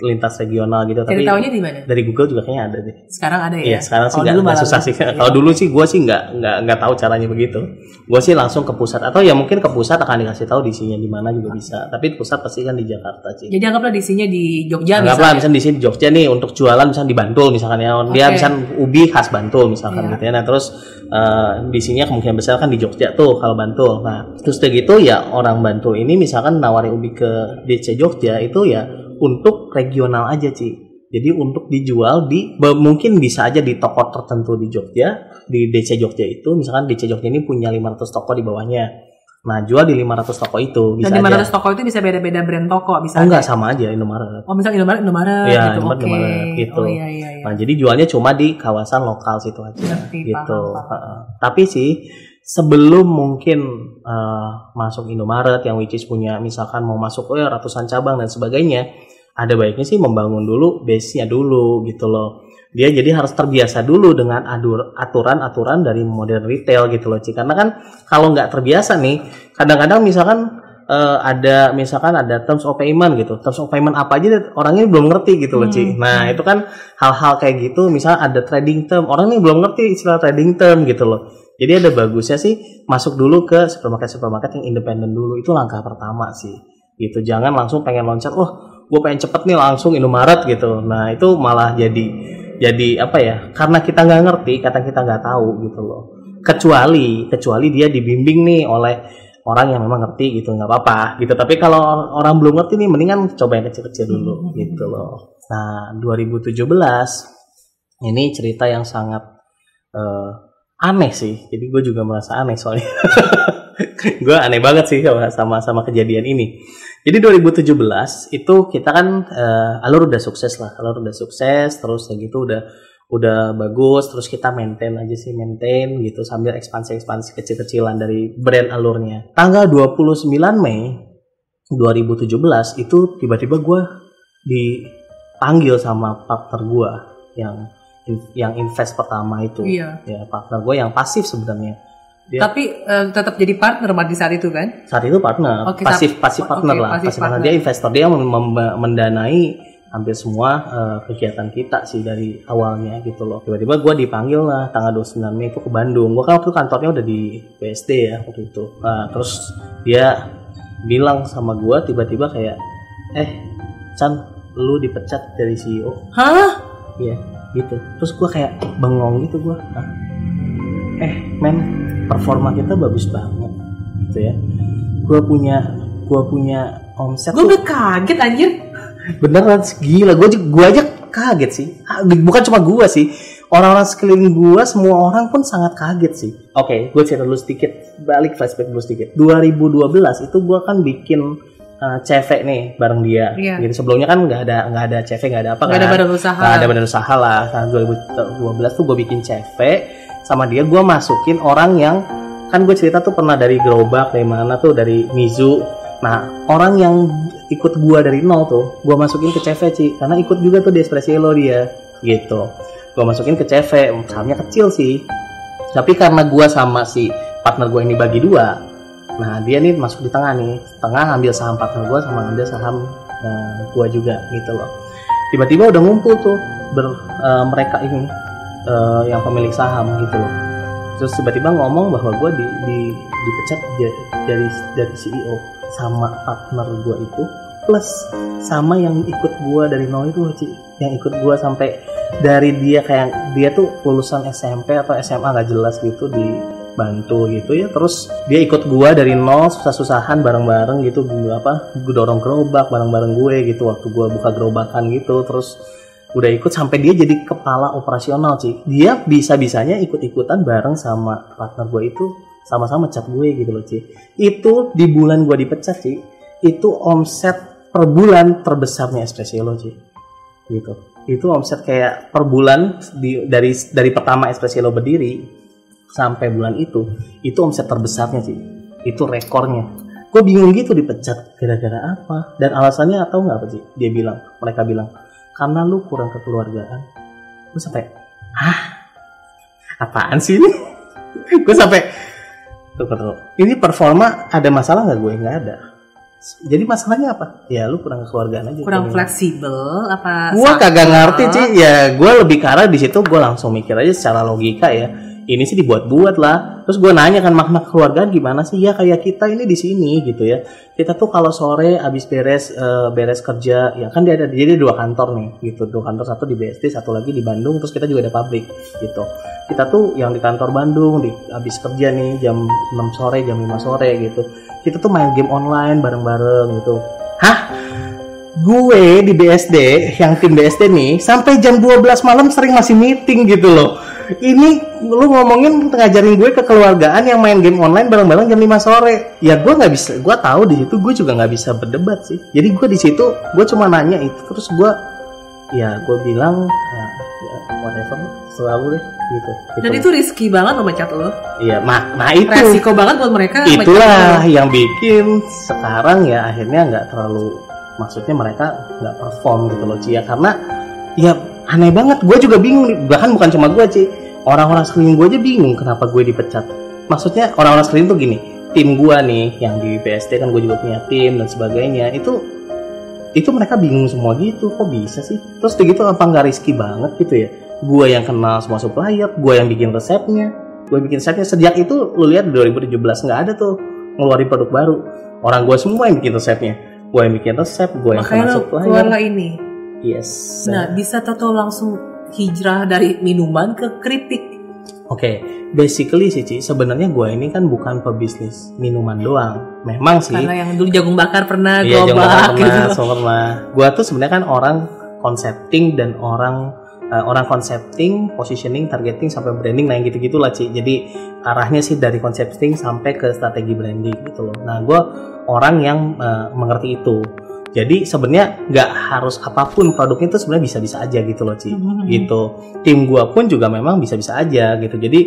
lintas regional gitu. Cari Tapi tahunya di mana? dari Google juga kayaknya ada deh. Sekarang ada ya? Iya, sekarang sih nggak susah sih. Kalau dulu sih gue sih nggak nggak nggak tahu caranya begitu. Gue sih langsung ke pusat atau ya mungkin ke pusat akan dikasih tahu di di mana juga bisa. Tapi pusat pasti kan di Jakarta sih. Jadi anggaplah di sini di Jogja Anggaplah misalnya. misalnya di sini di Jogja nih untuk jualan misalnya di Bantul misalkan ya. Dia Oke. misalnya ubi khas Bantul misalkan Iya. gitu ya. Nah, terus eh, di sini kemungkinan besar kan di Jogja tuh kalau Bantul. Nah, terus udah gitu ya orang Bantul ini misalkan nawarin ubi ke DC Jogja itu ya untuk regional aja, Ci. Jadi untuk dijual di mungkin bisa aja di toko tertentu di Jogja, di DC Jogja itu misalkan DC Jogja ini punya 500 toko di bawahnya. Nah, jual di 500 toko itu bisa Dan di aja. 500 toko itu bisa beda-beda brand toko, bisa Oh, enggak sama aja Indomaret. Oh, misalnya Indomaret, Indomaret Iya, gitu. Indomaret, Oke. Indomaret, gitu. Oh iya iya iya. Nah, jadi jualnya cuma di kawasan lokal situ aja Ngerti, gitu. paham, paham. Tapi sih sebelum mungkin eh, masuk Indomaret yang which is punya misalkan mau masuk oh ya ratusan cabang dan sebagainya, ada baiknya sih membangun dulu base-nya dulu gitu loh. Dia jadi harus terbiasa dulu dengan aturan-aturan dari modern retail gitu loh, Ci. Karena kan kalau nggak terbiasa nih, kadang-kadang misalkan eh, ada misalkan ada terms of payment gitu. Terms of payment apa aja deh, orang ini belum ngerti gitu loh, Ci. Hmm. Nah, itu kan hal-hal kayak gitu, misalnya ada trading term, orang ini belum ngerti istilah trading term gitu loh. Jadi ada bagusnya sih masuk dulu ke supermarket-supermarket yang independen dulu. Itu langkah pertama sih. Gitu. Jangan langsung pengen loncat, "Oh, gue pengen cepet nih langsung Indomaret gitu." Nah, itu malah jadi jadi apa ya? Karena kita nggak ngerti, kata kita nggak tahu gitu loh. Kecuali kecuali dia dibimbing nih oleh orang yang memang ngerti gitu nggak apa-apa gitu. Tapi kalau orang belum ngerti nih mendingan coba yang kecil-kecil dulu gitu loh. Nah 2017 ini cerita yang sangat eh, aneh sih. Jadi gue juga merasa aneh soalnya. Gue aneh banget sih sama sama sama kejadian ini jadi 2017 itu kita kan eh, alur udah sukses lah alur udah sukses terus kayak gitu udah udah bagus terus kita maintain aja sih maintain gitu sambil ekspansi ekspansi kecil-kecilan dari brand alurnya. Tanggal 29 Mei 2017 itu tiba-tiba gue dipanggil sama partner gue yang yang invest pertama itu. Iya. ya partner gue yang pasif sebenarnya Dia- Tapi eh, tetap jadi partner di saat itu kan? saat itu partner Oke, pasif saat- pasif partner lah pasif pasif partner partner. dia investor dia mendanai hampir semua eh, kegiatan kita sih dari awalnya gitu loh tiba-tiba gue dipanggil lah tanggal 29 Mei itu ke Bandung gue kan waktu itu kantornya udah di BSD ya waktu itu Nah, terus dia bilang sama gue tiba-tiba kayak eh Chan lu dipecat dari CEO Hah? Iya, gitu. Terus gue kayak bengong gitu gue. Eh, men, performa kita bagus banget, gitu ya. Gue punya, gue punya omset Gue udah kaget anjir. beneran gila. Gue gue aja kaget sih. Ah, Bukan cuma gue sih. Orang-orang sekeliling gue, semua orang pun sangat kaget sih. Oke, gue cerita dulu sedikit. Balik flashback dulu sedikit. 2012 itu gue kan bikin uh, CV nih bareng dia. Iya. Jadi sebelumnya kan nggak ada nggak ada CV nggak ada apa Gak ada kan. badan usaha. Nah, ada badan usaha lah. Tahun 2012 tuh gue bikin CV sama dia gue masukin orang yang kan gue cerita tuh pernah dari gerobak dari mana tuh dari Mizu. Nah orang yang ikut gue dari nol tuh gue masukin ke CV Ci karena ikut juga tuh di Espressielo dia gitu. Gue masukin ke CV sahamnya kecil sih. Tapi karena gue sama si partner gue ini bagi dua, nah dia nih masuk di tengah nih, tengah ambil saham partner gue sama ambil saham gue juga gitu loh tiba-tiba udah ngumpul tuh ber, eh, mereka ini eh, yang pemilik saham gitu loh. Terus tiba-tiba ngomong bahwa gue di, di dipecat dari dari CEO sama partner gue itu plus sama yang ikut gue dari nol itu loh, Ci. yang ikut gue sampai dari dia kayak dia tuh lulusan SMP atau SMA nggak jelas gitu di bantu gitu ya. Terus dia ikut gua dari nol susah-susahan bareng-bareng gitu gua apa gue dorong gerobak bareng-bareng gue gitu waktu gua buka gerobakan gitu. Terus udah ikut sampai dia jadi kepala operasional sih dia bisa-bisanya ikut-ikutan bareng sama partner gue itu sama-sama cat gue gitu loh Ci. Itu di bulan gue dipecat Ci itu omset per bulan terbesarnya Espressiolo Ci. Gitu. Itu omset kayak per bulan di, dari dari pertama Espressiolo berdiri sampai bulan itu itu omset terbesarnya sih itu rekornya. Gue bingung gitu dipecat gara-gara apa? Dan alasannya atau nggak apa sih dia bilang mereka bilang karena lu kurang kekeluargaan. Gue sampai ah apaan sih ini? Gue sampai tuh, tuh, ini performa ada masalah nggak? Gue nggak ada. Jadi masalahnya apa? Ya lu kurang kekeluargaan aja. Kurang fleksibel apa Gua sakit? kagak ngerti sih ya gue lebih karena di situ gue langsung mikir aja secara logika ya ini sih dibuat-buat lah. Terus gue nanya kan makna keluargaan gimana sih? Ya kayak kita ini di sini gitu ya. Kita tuh kalau sore abis beres eh, beres kerja ya kan dia ada jadi dua kantor nih gitu. Dua kantor satu di BSD satu lagi di Bandung terus kita juga ada pabrik gitu. Kita tuh yang di kantor Bandung di abis kerja nih jam 6 sore jam 5 sore gitu. Kita tuh main game online bareng-bareng gitu. Hah? Gue di BSD yang tim BSD nih sampai jam 12 malam sering masih meeting gitu loh ini lu ngomongin ngajarin gue kekeluargaan yang main game online bareng-bareng jam 5 sore. Ya gue nggak bisa gue tahu di situ gue juga nggak bisa berdebat sih. Jadi gue di situ gue cuma nanya itu terus gue ya gue bilang ya, ya whatever selalu deh gitu, gitu. dan itu. risky banget lo mecat lo. Iya nah, nah itu. Resiko banget buat mereka itulah yang bikin sekarang ya akhirnya nggak terlalu maksudnya mereka nggak perform gitu loh Cia karena ya aneh banget gue juga bingung nih. bahkan bukan cuma gue Ci orang-orang sekeliling gue aja bingung kenapa gue dipecat. Maksudnya orang-orang sekeliling tuh gini tim gue nih yang di BSD kan gue juga punya tim dan sebagainya itu itu mereka bingung semua gitu kok bisa sih? Terus gitu apa nggak risky banget gitu ya? Gue yang kenal semua supplier gue yang bikin resepnya. Gue bikin resepnya sejak itu lu lihat di 2017 nggak ada tuh ngeluarin produk baru. Orang gue semua yang bikin resepnya. Gue yang bikin resep gue yang makanya kenal supplier. keluar lah ini yes nah bisa tato langsung hijrah dari minuman ke keripik Oke, basically sih Ci, sebenarnya gue ini kan bukan pebisnis minuman doang. Memang sih. karena yang dulu jagung bakar pernah Iya, jangan gobak pernah, gitu pernah. Gue tuh sebenarnya kan orang concepting dan orang eh, orang concepting, positioning, targeting sampai branding, nah yang gitu-gitu lah Ci. Jadi arahnya sih dari concepting sampai ke strategi branding gitu loh. Nah gue orang yang eh, mengerti itu. Jadi sebenarnya nggak harus apa pun produknya itu sebenarnya bisa-bisa aja gitu loh Ci. Mhm. Gitu. Tim gue pun juga memang bisa-bisa aja gitu. Jadi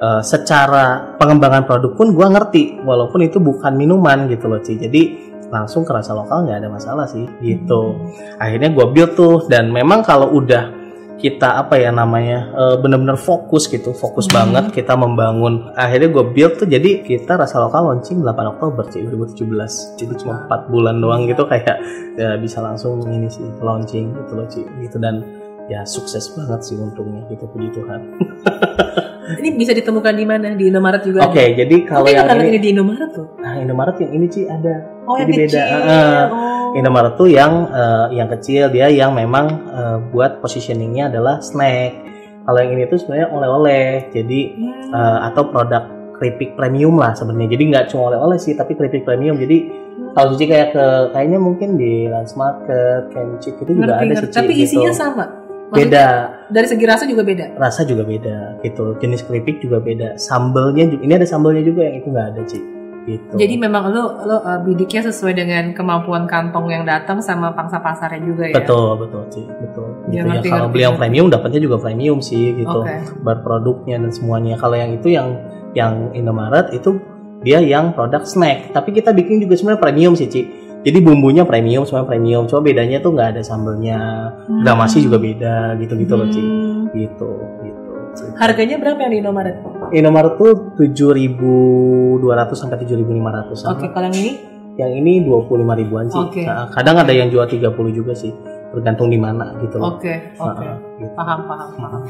eh, secara pengembangan produk pun gue ngerti walaupun itu bukan minuman gitu loh Ci. Jadi langsung ke rasa lokal nggak ada masalah sih gitu akhirnya gue build tuh dan memang kalau udah kita apa ya namanya eh, bener-bener fokus gitu fokus Hmm. banget kita membangun akhirnya gue build tuh jadi kita rasa lokal launching 8 Oktober sih 2017 jadi cuma 4 bulan doang gitu kayak ya bisa langsung ini sih launching gitu loh Ci gitu dan ya sukses banget sih untungnya gitu puji Tuhan ini bisa ditemukan di mana di Indomaret juga oke ada? jadi kalau yang ini ini di Indomaret tuh nah Indomaret yang ini sih ada oh yang Jadi beda. kecil Heeh. oh. Indomaret tuh yang eh, yang kecil dia yang memang eh, buat positioningnya adalah snack. Kalau yang ini tuh sebenarnya oleh-oleh. Jadi Hmm. eh, atau produk keripik premium lah sebenarnya. Jadi nggak cuma oleh-oleh sih, tapi keripik premium. Jadi kalau Cici kayak ke kayaknya mungkin di Lance Market, Kenchik itu juga Ngerti, ada ngerti. sih. Ci, tapi gitu. isinya sama Maksudnya, Beda, dari segi rasa juga beda rasa juga beda gitu. Jenis keripik juga beda. Sambelnya juga, ini ada sambelnya juga yang itu nggak ada sih. Gitu. jadi memang lo lo uh, bidiknya sesuai dengan kemampuan kantong yang datang sama pangsa pasarnya juga ya? Betul betul sih betul. Ya, gitu ya ngerti, kalau ngerti, beli yang premium dapatnya juga premium sih gitu. Oke. berproduknya dan semuanya. Kalau yang itu yang yang Indomaret itu dia yang produk snack. Tapi kita bikin juga sebenarnya premium sih Ci. Jadi bumbunya premium semua premium. Cuma bedanya tuh nggak ada sambelnya. Gramasi juga beda gitu gitu loh Ci. Hmm. gitu gitu. Harganya berapa yang di Indomaret Indomaret tuh 7.200 sampai 7.500 oke kalau yang ini? Yang ini 25 ribuan sih. Oke. Nah, kadang ada yang jual 30 juga sih. Tergantung di mana gitu loh. Oke oke. Nah, gitu. paham paham paham.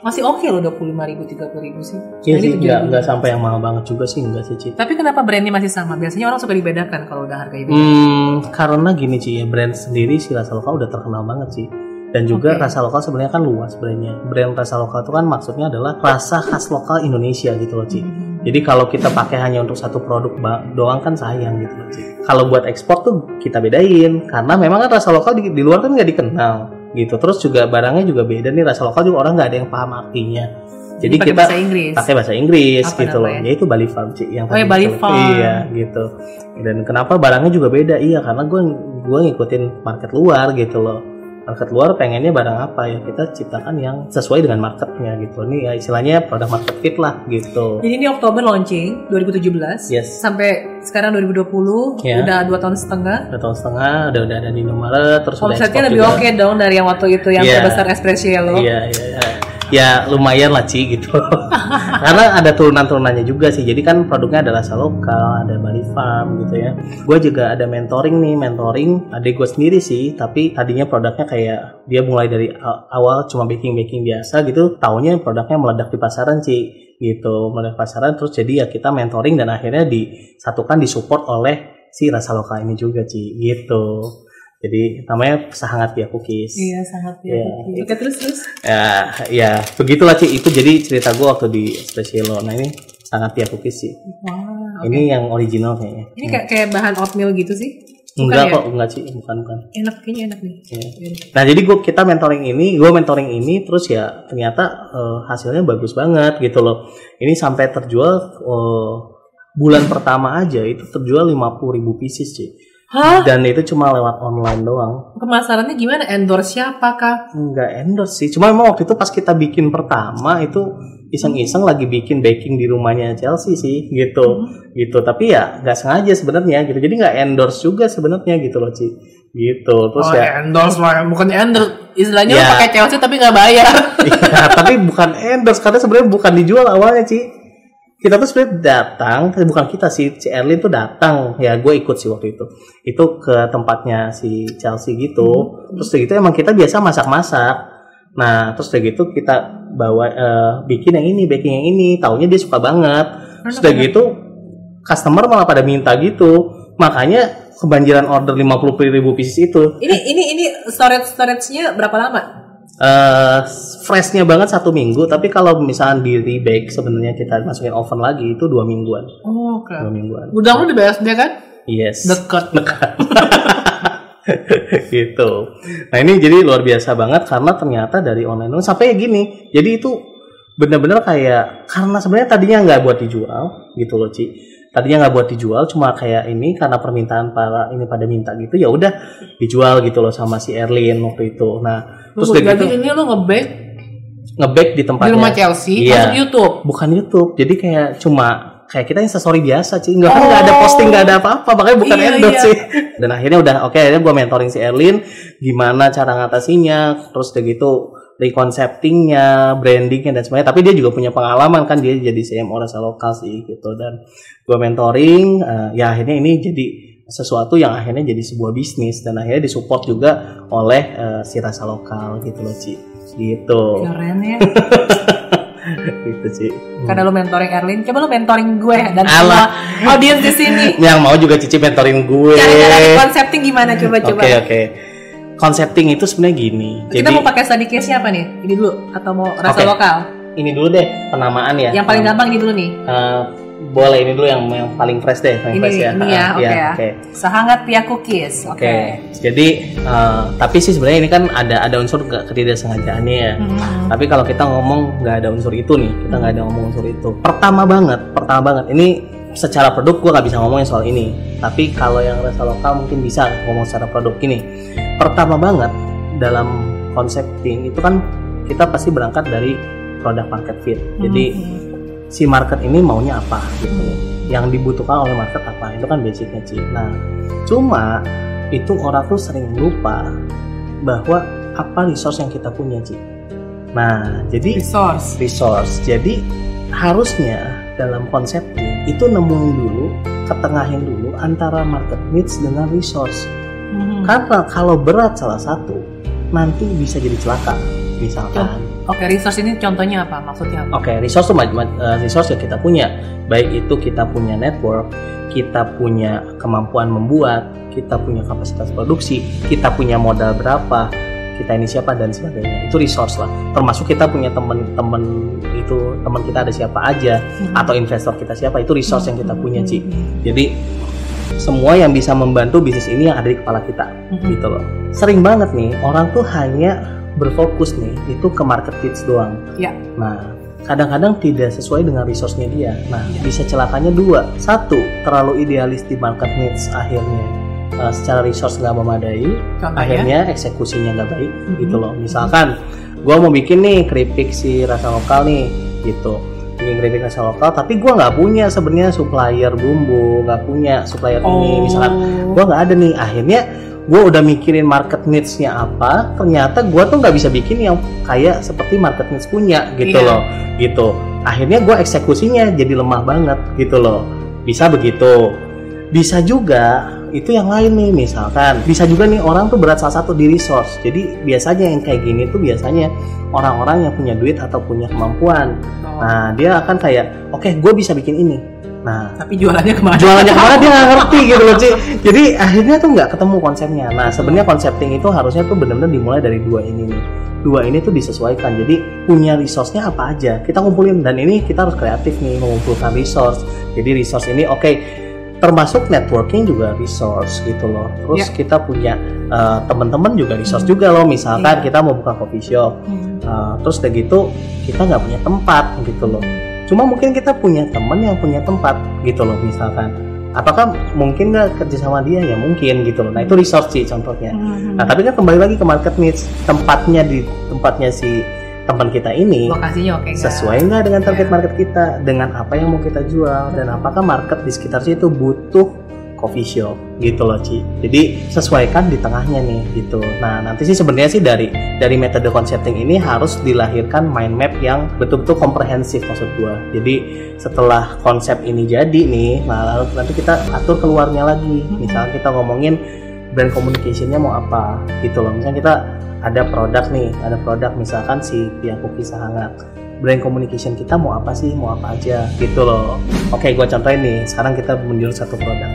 Masih oke loh dua puluh lima ribu tiga puluh ribu sih. Iya sih, nggak 7.000. nggak sampai yang mahal banget juga sih, enggak sih, Ci. tapi kenapa brandnya masih sama? Biasanya orang suka dibedakan kalau udah harganya beda Hmm, karena gini Ci, ya brand sendiri si rasa lokal udah terkenal banget sih. Dan juga Oke. rasa lokal sebenarnya kan luas brandnya. Brand rasa lokal itu kan maksudnya adalah rasa khas lokal Indonesia gitu loh, Ci. Hmm. Jadi kalau kita pakai hanya untuk satu produk doang kan sayang gitu loh, Ci. Kalau buat ekspor tuh kita bedain karena memang kan rasa lokal di, di luar kan nggak dikenal gitu. Terus juga barangnya juga beda nih rasa lokal juga orang nggak ada yang paham artinya Jadi pakai kita bahasa Inggris. pakai bahasa Inggris Apa gitu loh. namanya? Yaitu Bali Farm Ci yang Oh, ya, Bali Farm. Iya, gitu. Dan kenapa barangnya juga beda? Iya, karena gue gue ngikutin market luar gitu loh. Market luar pengennya barang apa ya kita ciptakan yang sesuai dengan marketnya gitu. Ini ya istilahnya produk market fit lah gitu. Jadi ini Oktober launching 2017 Yes. sampai sekarang 2020 Ya. udah dua tahun setengah. Udah tahun setengah, udah udah ada di Indomaret, terus Omsetnya lebih oke dong dari yang waktu itu yang Iya. terbesar Espresso Yellow. Iya, iya, iya. Ya lumayan lah Ci gitu. Karena ada turunan-turunannya juga sih. Jadi kan produknya ada rasa lokal, ada Bali Farm gitu ya. Gue juga ada mentoring nih, mentoring adik gue sendiri sih. Tapi tadinya produknya kayak dia mulai dari awal cuma baking-baking biasa gitu. Taunya produknya meledak di pasaran Ci gitu. Meledak pasaran terus jadi ya kita mentoring dan akhirnya disatukan disupport oleh si rasa lokal ini juga Ci gitu. Jadi namanya Sahangat Pia Cookies. Iya, sangat ya. Iya. Oke, terus terus. Ya, ya begitulah Ci. Itu jadi cerita gue waktu di Specialo. Nah ini sangat Pia Cookies sih. Wah, oke. Ini yang original kayaknya. Ini kayak kayak bahan oatmeal gitu sih? Bukan enggak ya? kok, enggak sih, bukan bukan. Enak kayaknya enak nih. Iya. Iya. Nah jadi gua kita mentoring ini, gue mentoring ini terus ya ternyata eh, hasilnya bagus banget gitu loh. Ini sampai terjual eh, bulan pertama aja itu terjual 50.000 ribu pieces sih. Hah? Dan itu cuma lewat online doang. Pemasarannya gimana? Endorse siapa kak? Enggak endorse sih. Cuma emang waktu itu pas kita bikin pertama itu iseng-iseng lagi bikin baking di rumahnya Chelsea sih gitu. Gitu. Tapi ya nggak sengaja sebenarnya gitu. Jadi nggak endorse juga sebenarnya gitu loh, Ci. Gitu. Terus oh, ya endorse lah, bukan endorse. Istilahnya Ya. pakai Chelsea tapi nggak bayar. Iya, tapi bukan endorse karena sebenarnya bukan dijual awalnya, Ci. Kita tuh sebenarnya datang, eh, bukan kita sih, si Erlin tuh datang. Ya, gue ikut sih waktu itu. Itu ke tempatnya si Chelsea gitu. Terus udah gitu emang kita biasa masak-masak. Nah, terus udah gitu kita bawa eh, bikin yang ini, baking yang ini. Taunya dia suka banget. Terus udah gitu customer malah pada minta gitu. Makanya kebanjiran order 50 ribu pieces itu. ini ini ini storage storage-nya berapa lama? Eh freshnya banget satu minggu tapi kalau misalnya di rebake sebenarnya kita masukin oven lagi itu dua mingguan. Oh, oke. dua mingguan. Gudang lu di BSD kan? yes. Deket. gitu. Nah ini jadi luar biasa banget karena ternyata dari online. Sampai gini. Jadi itu bener-bener kayak karena sebenarnya tadinya nggak buat dijual gitu loh Ci. Tadinya nggak buat dijual cuma kayak ini karena permintaan para ini pada minta gitu ya udah dijual gitu loh sama si Erlin waktu itu. Nah terus udah Jadi gitu. ini lu nge-bake nge-bake di di tempatnya rumah Chelsea, Iya. masuk YouTube. bukan YouTube. Jadi kayak cuma kayak kita instastory biasa sih nggak kan nggak ada Oh. posting nggak ada apa-apa. Makanya bukan Iya, endorse iya. sih dan akhirnya udah oke akhirnya gue mentoring si Erlin. Gimana cara ngatasinya. Terus udah gitu reconceptingnya brandingnya dan semuanya tapi dia juga punya pengalaman kan. Dia jadi CMO rasa lokal sih gitu. Dan gue mentoring eh, ya akhirnya ini jadi sesuatu yang akhirnya jadi sebuah bisnis dan akhirnya disupport juga oleh eh, si rasa lokal gitu loh Ci gitu Keren ya. gitu sih Karena lu mentoring Erlin, coba lu mentoring gue dan semua audiens di sini. yang mau juga Cici mentoring gue Cara-cara concepting gimana coba Oke coba. oke. Concepting itu sebenarnya gini. Kita Jadi mau pakai study case apa nih? Ini dulu atau mau rasa Oke. lokal? ini dulu deh penamaan ya. Yang paling gampang ini dulu nih. Eh, boleh ini dulu yang yang paling fresh deh, paling Ini fresh ya. ini ya, oke iya, ya. Oke. Sehangat Pia Cookies. Oke. Oke. Jadi eh, tapi sih sebenarnya ini kan ada ada unsur ke- ketidaksengajaannya ya. Hmm. Tapi kalau kita ngomong nggak ada unsur itu nih, kita nggak ada ngomong unsur itu. Pertama banget, pertama banget. Ini secara produk gue nggak bisa ngomongin soal ini. Tapi kalau yang rasa lokal mungkin bisa ngomong secara produk ini. Pertama banget dalam concepting itu kan kita pasti berangkat dari produk market fit. Jadi Hmm. Si market ini maunya apa gitu. Yang dibutuhkan oleh market apa itu kan basicnya Ci. Nah, cuma itu orang tuh sering lupa bahwa apa resource yang kita punya Ci. Nah, jadi resource. resource. Jadi harusnya dalam konsep ini itu nemuin dulu, ketengahin dulu antara market needs dengan resource. Hmm. Karena kalau berat salah satu, nanti bisa jadi celaka. Misalkan, Oke, resource ini contohnya apa? Maksudnya apa? oke resource tuh ma- ma- eh, resource yang kita punya, baik itu kita punya network, kita punya kemampuan membuat, kita punya kapasitas produksi, kita punya modal berapa, kita ini siapa dan sebagainya. Itu resource lah. Termasuk kita punya teman-teman itu teman kita ada siapa aja Hmm. atau investor kita siapa itu resource yang kita punya Ci. Hmm. Jadi semua yang bisa membantu bisnis ini yang ada di kepala kita Hmm. gitu loh. Sering banget nih orang tuh hanya berfokus nih itu ke market fits doang. Ya. Nah, kadang-kadang tidak sesuai dengan resource-nya dia. Nah, Iya. bisa celakanya dua. Satu, terlalu idealis di market needs akhirnya uh, secara resource nggak memadai, Contohnya? akhirnya eksekusinya nggak baik Mhm. gitu loh. Misalkan, gua mau bikin nih keripik si rasa lokal nih, gitu. Bikin keripik rasa lokal, tapi gua nggak punya sebenarnya supplier bumbu, nggak punya supplier ini. Misalkan Oh. gua nggak ada nih akhirnya gue udah mikirin market needs-nya apa ternyata gua tuh nggak bisa bikin yang kayak seperti market needs punya gitu Iya. loh. Gitu. Akhirnya gua eksekusinya jadi lemah banget gitu loh. Bisa begitu. Bisa juga itu yang lain nih misalkan. Bisa juga nih orang tuh berat salah satu di resource. Jadi biasanya yang kayak gini tuh biasanya orang-orang yang punya duit atau punya kemampuan. Oh. nah dia akan kayak oke gue bisa bikin ini nah Tapi jualannya ke mana? jualannya ke mana dia nggak ngerti gitu loh Ci. Jadi akhirnya tuh nggak ketemu konsepnya. Nah sebenarnya konsepting itu harusnya tuh benar-benar dimulai dari dua ini nih. Dua ini tuh disesuaikan. Jadi punya resource-nya apa aja? Kita kumpulin. Dan ini kita harus kreatif nih mengumpulkan resource. Jadi resource ini oke termasuk networking juga resource gitu loh. Terus Ya. kita punya eh, teman-teman juga resource juga loh. Misalkan Iya. kita mau buka coffee shop. Hmm. Uh, terus udah gitu kita nggak punya tempat gitu loh cuma mungkin kita punya temen yang punya tempat gitu loh misalkan. Apakah mungkin nggak kerja sama dia? Ya mungkin gitu loh. Nah itu resource sih contohnya. Hmm. nah tapi kan kembali lagi ke market needs tempatnya di tempatnya si teman kita ini Lokasinya oke nggak? sesuai nggak dengan target Ya. market kita? Dengan apa yang mau kita jual? Dan apakah market di sekitar situ butuh coffee shop gitu loh Ci. Jadi sesuaikan di tengahnya nih gitu. Nah nanti sih sebenarnya sih dari dari metode concepting ini harus dilahirkan mind map yang betul-betul komprehensif maksud gua. Jadi setelah konsep ini jadi nih nah lalu nanti kita atur keluarnya lagi. Misalnya kita ngomongin brand communicationnya mau apa gitu loh. Misalnya kita ada produk nih ada produk misalkan si pihak kisah hangat brand communication kita mau apa sih mau apa aja gitu loh. Oke gua contohin nih sekarang kita menjual satu produk.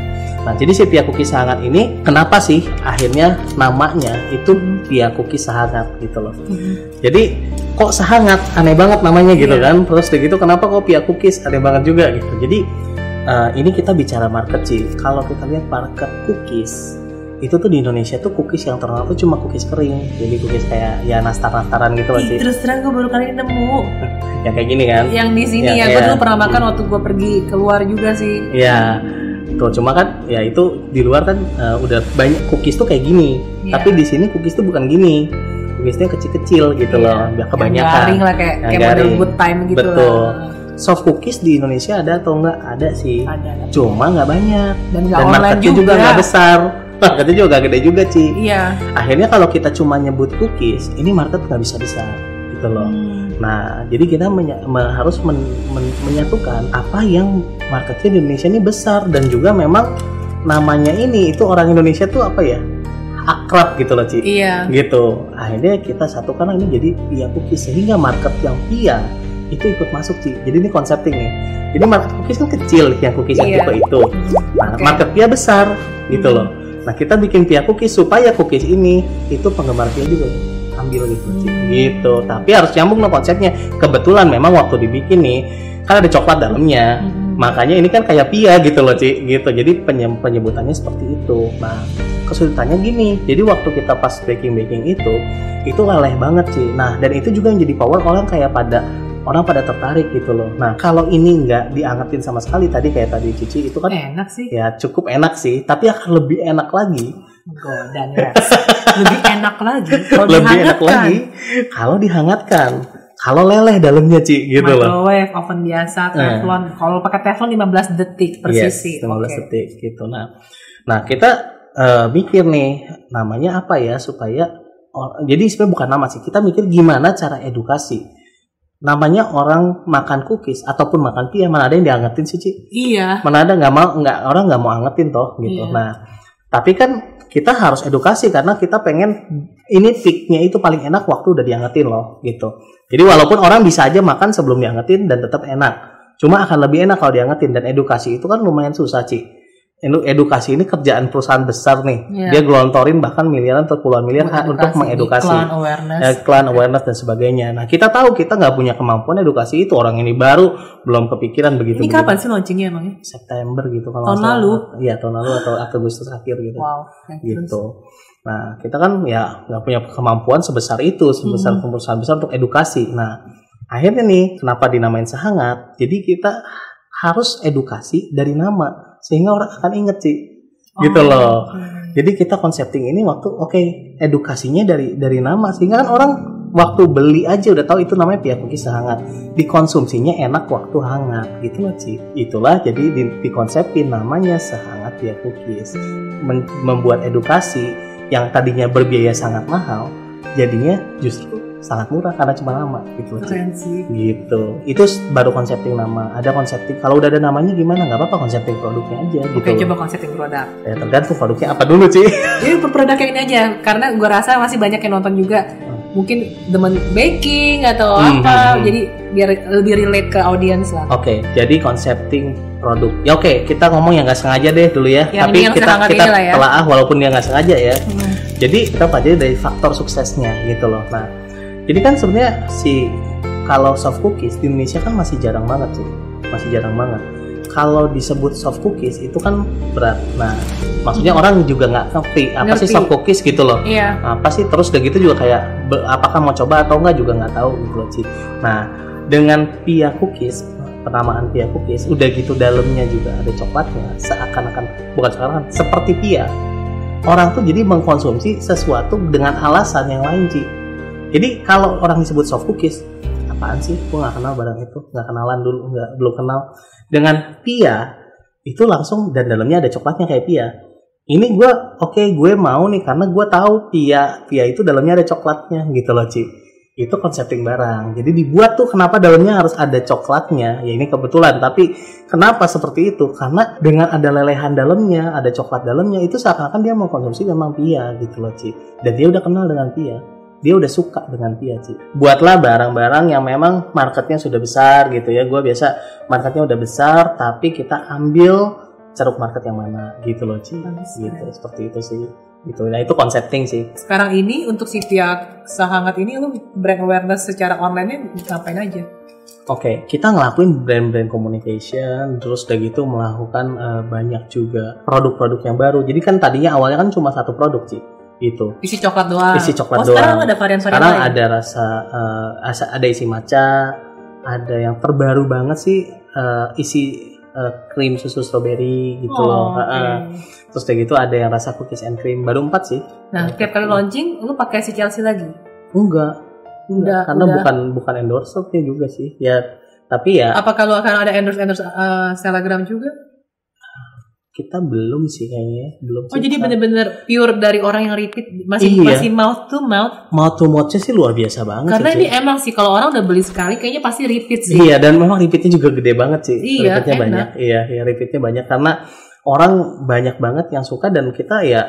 Nah jadi si pia cookies hangat ini kenapa sih akhirnya namanya itu pia cookies hangat gitu loh. Hmm. jadi kok sehangat? Aneh banget namanya gitu Iya. kan. Terus udah gitu kenapa kok pia cookies aneh banget juga gitu. Jadi eh, ini kita bicara market sih kalau kita lihat market cookies itu tuh di Indonesia tuh cookies yang terkenal tuh cuma cookies kering jadi cookies kayak ya nastar-nastaran gitu loh Ih, sih terus terang gue baru kali ini nemu yang kayak gini kan yang di sini Ya, ya, gue ya. dulu pernah makan waktu gue pergi keluar juga sih. Ya, tuh cuma kan ya itu di luar kan eh, udah banyak cookies tuh kayak gini. Iya. Tapi di sini cookies tuh bukan gini. Cookiesnya kecil-kecil gitu Iya. loh, biar Yang kebanyakan. garing lah kayak Yang kayak garing. good time gitu Betul. lah. Soft cookies di Indonesia ada atau enggak? Ada sih. Ada. ada. Cuma nggak banyak. dan nggak Dan marketnya juga. juga nggak besar. Marketnya juga nggak gede juga Ci. Iya. Akhirnya kalau kita cuma nyebut cookies, ini market nggak bisa besar gitu loh. Hmm. Nah, jadi kita menya- me- harus men- men- menyatukan apa yang marketnya di Indonesia ini besar dan juga memang namanya ini itu orang Indonesia tuh apa ya akrab gitu loh Ci. Iya. Gitu. Akhirnya kita satukan ini jadi Pia Cookies sehingga market yang Pia itu ikut masuk Ci. Jadi ini konsepting nih. Jadi market cookies kan kecil yang cookies yang Iya. tipe itu. Nah, Oke. market Pia besar gitu Hmm. loh. Nah, kita bikin Pia Cookies supaya cookies ini itu penggemar Pia juga ambil gitu. Hmm. gitu. Tapi harus nyambung dong konsepnya. Kebetulan memang waktu dibikin nih kan ada coklat dalamnya. Hmm. Makanya ini kan kayak Pia gitu loh, Ci. Gitu. Jadi penye- penyebutannya seperti itu. Nah, kesulitannya gini. Jadi waktu kita pas baking-baking itu, itu leleh banget, Ci. Nah, dan itu juga yang jadi power orang kayak pada orang pada tertarik gitu loh. Nah, kalau ini nggak diangetin sama sekali tadi kayak tadi Cici itu kan Enak sih. ya cukup enak sih, tapi akan lebih enak lagi, Godan Rex. Lebih enak lagi kalau lebih enak lagi kalau dihangatkan. Kalau leleh dalamnya, Ci, gitu loh. Microwave, oven biasa, teflon. Kalau pakai teflon 15 detik persis sih. 15 Oke. detik gitu. Nah, nah kita eh, mikir nih namanya apa ya supaya or- jadi sebenarnya bukan nama sih. Kita mikir gimana cara edukasi. Namanya orang makan cookies ataupun makan pia mana ada yang diangetin sih, Ci? Iya. Mana ada nggak mau nggak orang nggak mau angetin toh gitu. Iya. Nah, tapi kan kita harus edukasi karena kita pengen ini peaknya itu paling enak waktu udah diangetin loh gitu. Jadi walaupun orang bisa aja makan sebelum diangetin dan tetap enak. Cuma akan lebih enak kalau diangetin dan edukasi itu kan lumayan susah Ci. Edu- Edukasi ini kerjaan perusahaan besar nih. Iya. Dia gelontorin bahkan miliaran atau puluhan miliar ha- untuk Edukasi, mengedukasi iklan, awareness. eh, iklan awareness dan sebagainya. Nah kita tahu kita nggak punya kemampuan edukasi itu orang ini baru belum kepikiran begitu. Ini kapan sih launchingnya emangnya? September gitu kalau Tahun lalu? Iya tahun lalu atau Agustus akhir gitu. Wow. Gitu. Nah kita kan ya nggak punya kemampuan sebesar itu sebesar Hmm. perusahaan besar untuk edukasi. Nah akhirnya nih kenapa dinamain sehangat jadi kita harus edukasi dari nama sehingga orang akan inget sih. Gitu Oh, loh. oke. jadi kita konsepting ini waktu oke edukasinya dari dari nama. Sehingga kan orang waktu beli aja udah tahu itu namanya pia cookies sehangat dikonsumsinya enak waktu hangat. Gitu loh Ci. Itulah jadi di, dikonsepin namanya sehangat pia cookies Men- membuat edukasi yang tadinya berbiaya sangat mahal jadinya justru sangat murah karena cuma nama gitu Keren sih. gitu itu baru konsepting nama ada konsepting kalau udah ada namanya gimana nggak apa-apa konsepting produknya aja gitu Oke, coba konsepin produk. ya tergantung produknya apa dulu sih Jadi produk yang ini aja, karena gue rasa masih banyak yang nonton juga. Mungkin demen baking atau Hmm, apa, hmm, hmm. jadi biar lebih relate ke audiens lah. Oke, jadi konsepting produk. Ya oke, kita ngomong yang nggak sengaja deh dulu ya. Yang Tapi ini yang kita kita ini ya. telaah walaupun dia nggak sengaja ya. Hmm. Jadi kita pelajari dari faktor suksesnya gitu loh. Nah, jadi kan sebenarnya si kalau soft cookies di Indonesia kan masih jarang banget sih, masih jarang banget. Kalau disebut soft cookies itu kan berat. Nah, maksudnya orang juga nggak ngerti apa sih Ngerti. soft cookies gitu loh. Iya. apa sih terus udah gitu juga kayak apakah mau coba atau enggak juga nggak tahu gitu loh Ci. Nah dengan pia cookies penamaan pia cookies udah gitu dalamnya juga ada coklatnya seakan-akan bukan seakan seperti pia orang tuh jadi mengkonsumsi sesuatu dengan alasan yang lain Ci. Jadi kalau orang disebut soft cookies apaan sih? Gue nggak kenal barang itu, nggak kenalan dulu, nggak belum kenal. Dengan pia itu langsung dan dalamnya ada coklatnya kayak pia. Ini gue oke gue mau nih karena gue tahu pia pia itu dalamnya ada coklatnya gitu loh Ci. Itu konsepting barang. Jadi dibuat tuh kenapa dalamnya harus ada coklatnya? Ya ini kebetulan tapi kenapa seperti itu? Karena dengan ada lelehan dalamnya ada coklat dalamnya itu seakan-akan dia mau konsumsi memang pia gitu loh Ci. Dan dia udah kenal dengan pia dia udah suka dengan pia Ci. Buatlah barang-barang yang memang marketnya sudah besar gitu ya. Gue biasa marketnya udah besar tapi kita ambil ceruk market yang mana gitu loh Ci. Gitu seperti itu sih. Gitu. Nah itu konsepting sih. Sekarang ini untuk si Pia sehangat ini lu brand awareness secara online-nya ngapain aja? oke kita ngelakuin brand-brand communication terus udah gitu melakukan eh, banyak juga produk-produk yang baru. Jadi kan tadinya awalnya kan cuma satu produk sih gitu Isi coklat doang. Isi coklat oh, sekarang doang. ada varian-varian sekarang lain. ada rasa asa- ada isi matcha ada yang terbaru banget sih eh, isi eh, krim susu strawberry gitu Oh, loh. Heeh. terus udah gitu ada yang rasa cookies and cream baru empat sih Nah, tiap kali launching lu pakai si Chelsea lagi. enggak Udah, karena udah. bukan bukan endorsernya juga sih ya tapi ya Apa kalau akan ada endorse endorse uh, Telegram juga? Kita belum sih kayaknya belum Oh sih. jadi bener-bener pure dari orang yang repeat masih Iya. masih mouth to mouth. mau to mouthnya sih luar biasa banget Karena sih, ini Ci. emang sih kalau orang udah beli sekali kayaknya pasti repeat sih. iya dan memang repeatnya juga gede banget sih Iya, repeatnya enak. banyak iya iya repeatnya banyak karena orang banyak banget yang suka dan kita ya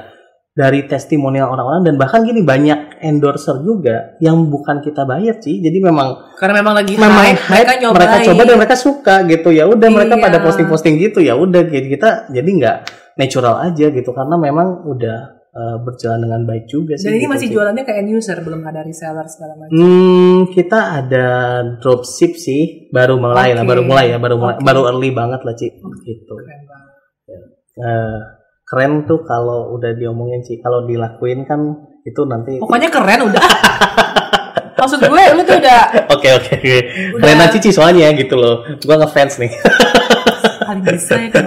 dari testimonial orang-orang dan bahkan gini banyak endorser juga yang bukan kita bayar sih jadi memang Karena memang lagi memang hype, mereka hype, nyobain. mereka coba dan mereka suka gitu ya udah mereka Iya. pada posting-posting gitu ya udah gitu kita jadi nggak natural aja gitu karena memang udah eh, berjalan dengan baik juga sih Dan ini gitu masih sih. jualannya ke end user, belum ada reseller segala macam. Hmm, kita ada dropship sih, baru mulai lah, Oke. baru mulai ya, baru mulai, Oke. baru early banget lah Ci, gitu. Keren banget. Eh, keren tuh kalau udah diomongin sih, kalau dilakuin kan itu nanti. Pokoknya keren udah. Maksud gue lu tuh udah Oke oke oke, keren Cici soalnya gitu loh, gua ngefans nih. paling bisa ya kan.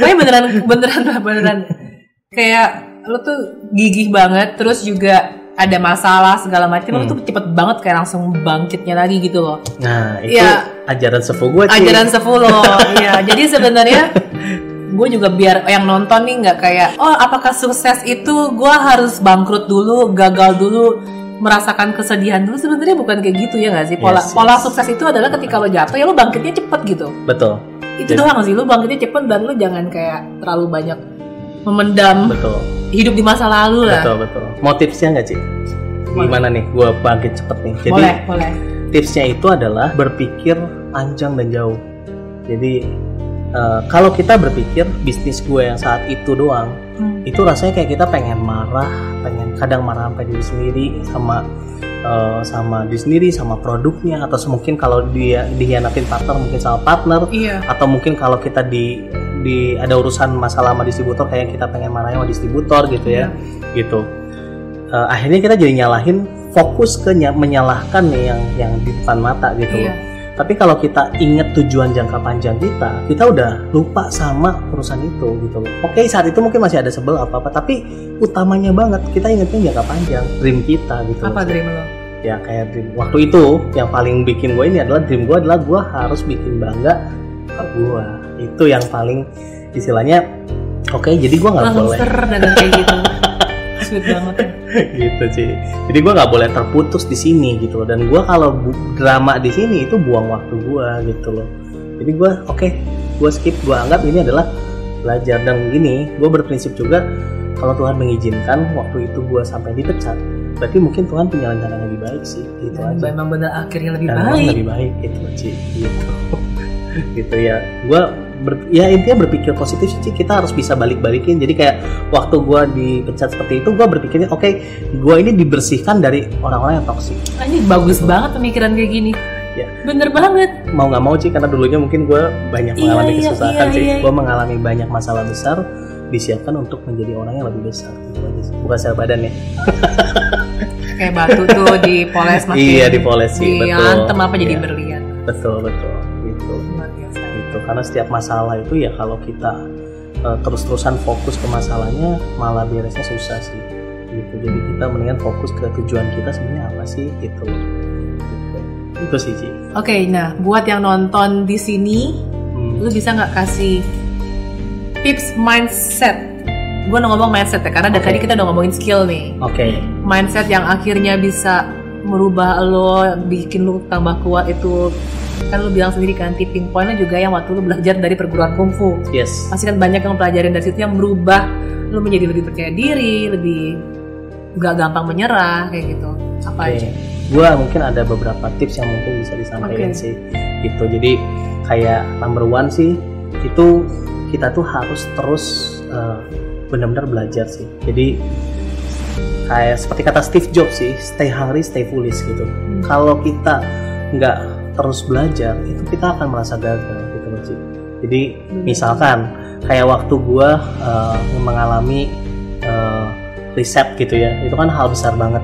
Gue beneran beneran beneran kayak lu tuh gigih banget terus juga ada masalah segala macam lu Hmm. tuh cepet banget kayak langsung bangkitnya lagi gitu loh. Nah itu Iya. ajaran sepuh gue ajaran sepuluh iya jadi sebenarnya gue juga biar yang nonton nih nggak kayak oh apakah sukses itu gue harus bangkrut dulu gagal dulu merasakan kesedihan dulu sebenarnya bukan kayak gitu ya nggak sih pola Yes, yes. pola sukses itu adalah ketika lo jatuh ya lo bangkitnya cepet gitu Betul, itu Jadi- doang sih lo bangkitnya cepet dan lo jangan kayak terlalu banyak memendam betul, hidup di masa lalu lah betul betul. Mau tipsnya nggak Ci? Gimana nih, gue bangkit cepet nih. Jadi boleh boleh tipsnya itu adalah berpikir panjang dan jauh. Jadi eh, kalau kita berpikir bisnis gue yang saat itu doang, Hmm. itu rasanya kayak kita pengen marah, pengen kadang marah sampai diri sendiri sama eh, sama diri sendiri, sama produknya, atau mungkin kalau dia dihianatin partner mungkin sama partner, iya atau mungkin kalau kita di di ada urusan masalah sama distributor kayak kita pengen marahnya sama distributor gitu ya, gitu. eh, akhirnya kita jadi nyalahin fokus ke ny- menyalahkan nih yang yang di depan mata gitu Iya. loh. Tapi kalau kita inget tujuan jangka panjang kita, kita udah lupa sama urusan itu gitu loh. Oke saat itu mungkin masih ada sebel apa apa, tapi utamanya banget kita ingetnya jangka panjang, dream kita gitu. Apa loh. dream lo? Ya kayak dream. Waktu itu yang paling bikin gue ini adalah dream gue adalah gue harus bikin bangga ke gue. Itu yang paling istilahnya. Oke, jadi gue nggak boleh dan kayak gitu. Sweet banget. ya. gitu sih. Jadi gue nggak boleh terputus di sini gitu loh. Dan gue kalau drama di sini itu buang waktu gue gitu loh. Jadi gue oke, gue skip. Gue anggap ini adalah belajar dan gini. Gue berprinsip juga kalau Tuhan mengizinkan waktu itu gue sampai dipecat, berarti mungkin Tuhan punya rencana yang lebih baik sih. Gitu Dan aja. memang benar akhirnya lebih Dan baik. lebih baik gitu sih. Gitu. gitu ya. Gue ber- ya intinya berpikir positif sih kita harus bisa balik-balikin jadi kayak waktu gue dipecat seperti itu gue berpikirnya oke gue ini dibersihkan dari orang-orang yang toksik Ini bagus banget pemikiran kayak gini. Ya. Bener banget. mau nggak mau sih karena dulunya mungkin gue banyak Iya, mengalami iya, kesusahan iya, sih iya. gue mengalami banyak masalah besar disiapkan untuk menjadi orang yang lebih besar gitu aja sih. bukan secara badan ya Kayak batu tuh dipoles makin. iya dipoles sih betul Diantem apa jadi Iya, berlian. betul betul karena setiap masalah itu ya kalau kita eh, terus-terusan fokus ke masalahnya malah beresnya susah sih gitu jadi kita mendingan fokus ke tujuan kita sebenarnya apa sih gitu gitu. itu sih Ci. Oke, nah buat yang nonton di sini, Hmm. lu bisa nggak kasih tips mindset? Gue ngomong mindset ya, karena dari Oke. tadi kita udah ngomongin skill nih. oke Mindset yang akhirnya bisa merubah lo, bikin lu tambah kuat itu kan lu bilang sendiri kan tipping pointnya juga yang waktu lu belajar dari perguruan kungfu yes pasti kan banyak yang pelajarin dari situ yang merubah lu menjadi lebih percaya diri lebih gak gampang menyerah kayak gitu apa Oke, aja gue mungkin ada beberapa tips yang mungkin bisa disampaikan Oke. sih, gitu. Jadi kayak number one sih, itu kita tuh harus terus eh, benar-benar belajar sih. Jadi kayak seperti kata Steve Jobs sih, stay hungry, stay foolish gitu. Hmm. Kalau kita nggak terus belajar, itu kita akan merasa gagal gitu loh. Jadi misalkan kayak waktu gue eh, mengalami eh, riset gitu ya, itu kan hal besar banget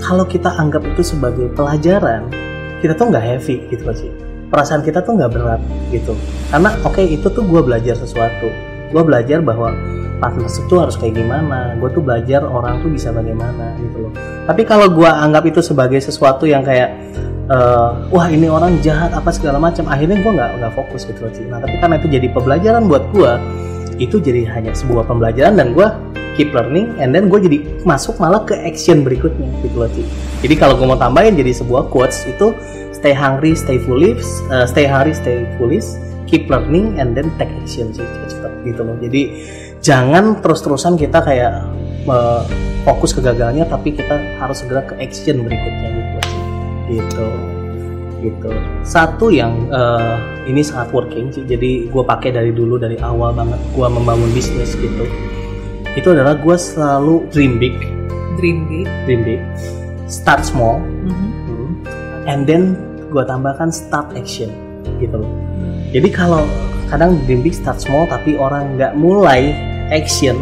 kalau kita anggap itu sebagai pelajaran, kita tuh nggak heavy gitu loh sih. Perasaan kita tuh nggak berat gitu. Karena oke itu tuh gue belajar sesuatu. Gue belajar bahwa partnership tuh harus kayak gimana. Gue tuh belajar orang tuh bisa bagaimana gitu loh. Tapi kalau gue anggap itu sebagai sesuatu yang kayak eh, wah ini orang jahat apa segala macam, akhirnya gue nggak nggak fokus gitu loh. Nah tapi karena itu jadi pembelajaran buat gue, itu jadi hanya sebuah pembelajaran dan gue keep learning and then gue jadi masuk malah ke action berikutnya gitu loh Ci. Jadi kalau gue mau tambahin jadi sebuah quotes itu stay hungry, stay foolish, uh, stay hungry, stay foolish, keep learning and then take action sih gitu loh. Jadi jangan terus-terusan kita kayak uh, fokus ke gagalnya tapi kita harus segera ke action berikutnya gitu loh. Gitu. Gitu. Satu yang uh, ini sangat working sih. Jadi gue pakai dari dulu dari awal banget gue membangun bisnis gitu. Itu adalah gue selalu dream big. Dream big. Dream big. Start small. Mhm. hmm, and then gue tambahkan start action gitu loh. Jadi kalau kadang dream big start small tapi orang nggak mulai action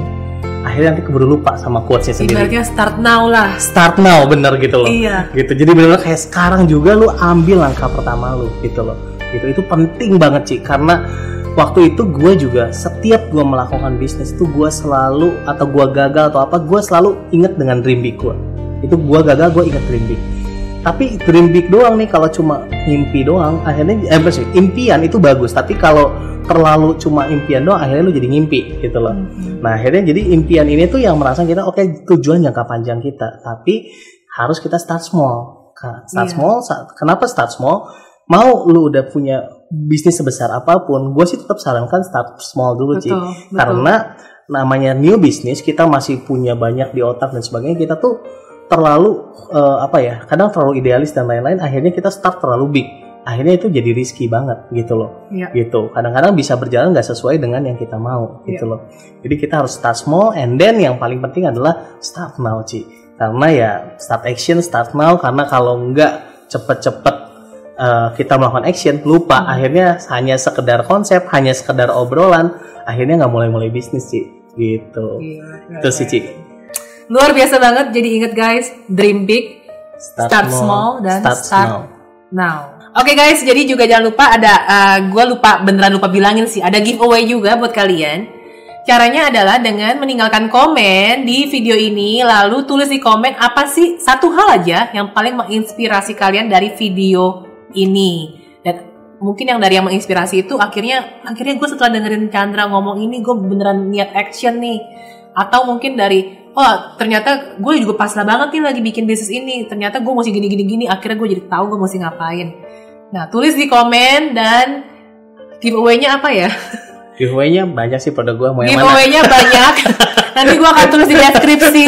akhirnya nanti keburu lupa sama quotesnya sendiri. Ibaratnya start now lah. Start now bener gitu loh. Iya. Gitu. Jadi benar-benar kayak sekarang juga lu ambil langkah pertama lu gitu loh. Gitu. Itu penting banget sih karena waktu itu gue juga setiap gue melakukan bisnis itu gue selalu atau gue gagal atau apa gue selalu inget dengan dream big gue itu gue gagal gue inget dream big tapi dream big doang nih kalau cuma mimpi doang akhirnya eh maksudnya, impian itu bagus tapi kalau terlalu cuma impian doang akhirnya lu jadi ngimpi gitu loh Mhm. Nah akhirnya jadi impian ini tuh yang merasa kita oke tujuan jangka panjang kita, tapi harus kita start small. Start Iya. small. Kenapa start small? Mau lu udah punya bisnis sebesar apa pun, gue sih tetap sarankan start small dulu betul Karena namanya new business kita masih punya banyak di otak dan sebagainya. Kita tuh terlalu eh, apa ya? Kadang terlalu idealis dan lain-lain. Akhirnya kita start terlalu big. Akhirnya itu jadi risky banget gitu loh Iya. gitu kadang-kadang bisa berjalan nggak sesuai dengan yang kita mau gitu Iya. loh jadi kita harus start small and then yang paling penting adalah start now Ci karena ya start action start now karena kalau nggak cepet-cepet uh, kita melakukan action lupa Hmm. akhirnya hanya sekedar konsep hanya sekedar obrolan akhirnya nggak mulai-mulai bisnis sih gitu Gila, itu sih Ci luar biasa banget. Jadi inget guys, dream big, start, small, dan start start, small. now. Oke guys, jadi juga jangan lupa ada, uh, gue lupa beneran lupa bilangin sih, ada giveaway juga buat kalian. Caranya adalah dengan meninggalkan komen di video ini, lalu tulis di komen apa sih satu hal aja yang paling menginspirasi kalian dari video ini. Dan mungkin yang dari yang menginspirasi itu akhirnya akhirnya gue setelah dengerin Chandra ngomong ini gue beneran niat action nih. Atau mungkin dari oh ternyata gue juga pasrah banget nih lagi bikin bisnis ini. Ternyata gue mesti gini gini gini. Akhirnya gue jadi tahu gue mesti ngapain. Nah tulis di komen dan giveaway-nya apa ya? Giveaway-nya banyak sih produk gue mau yang mana? Giveaway-nya banyak. Nanti gua akan tulis di deskripsi.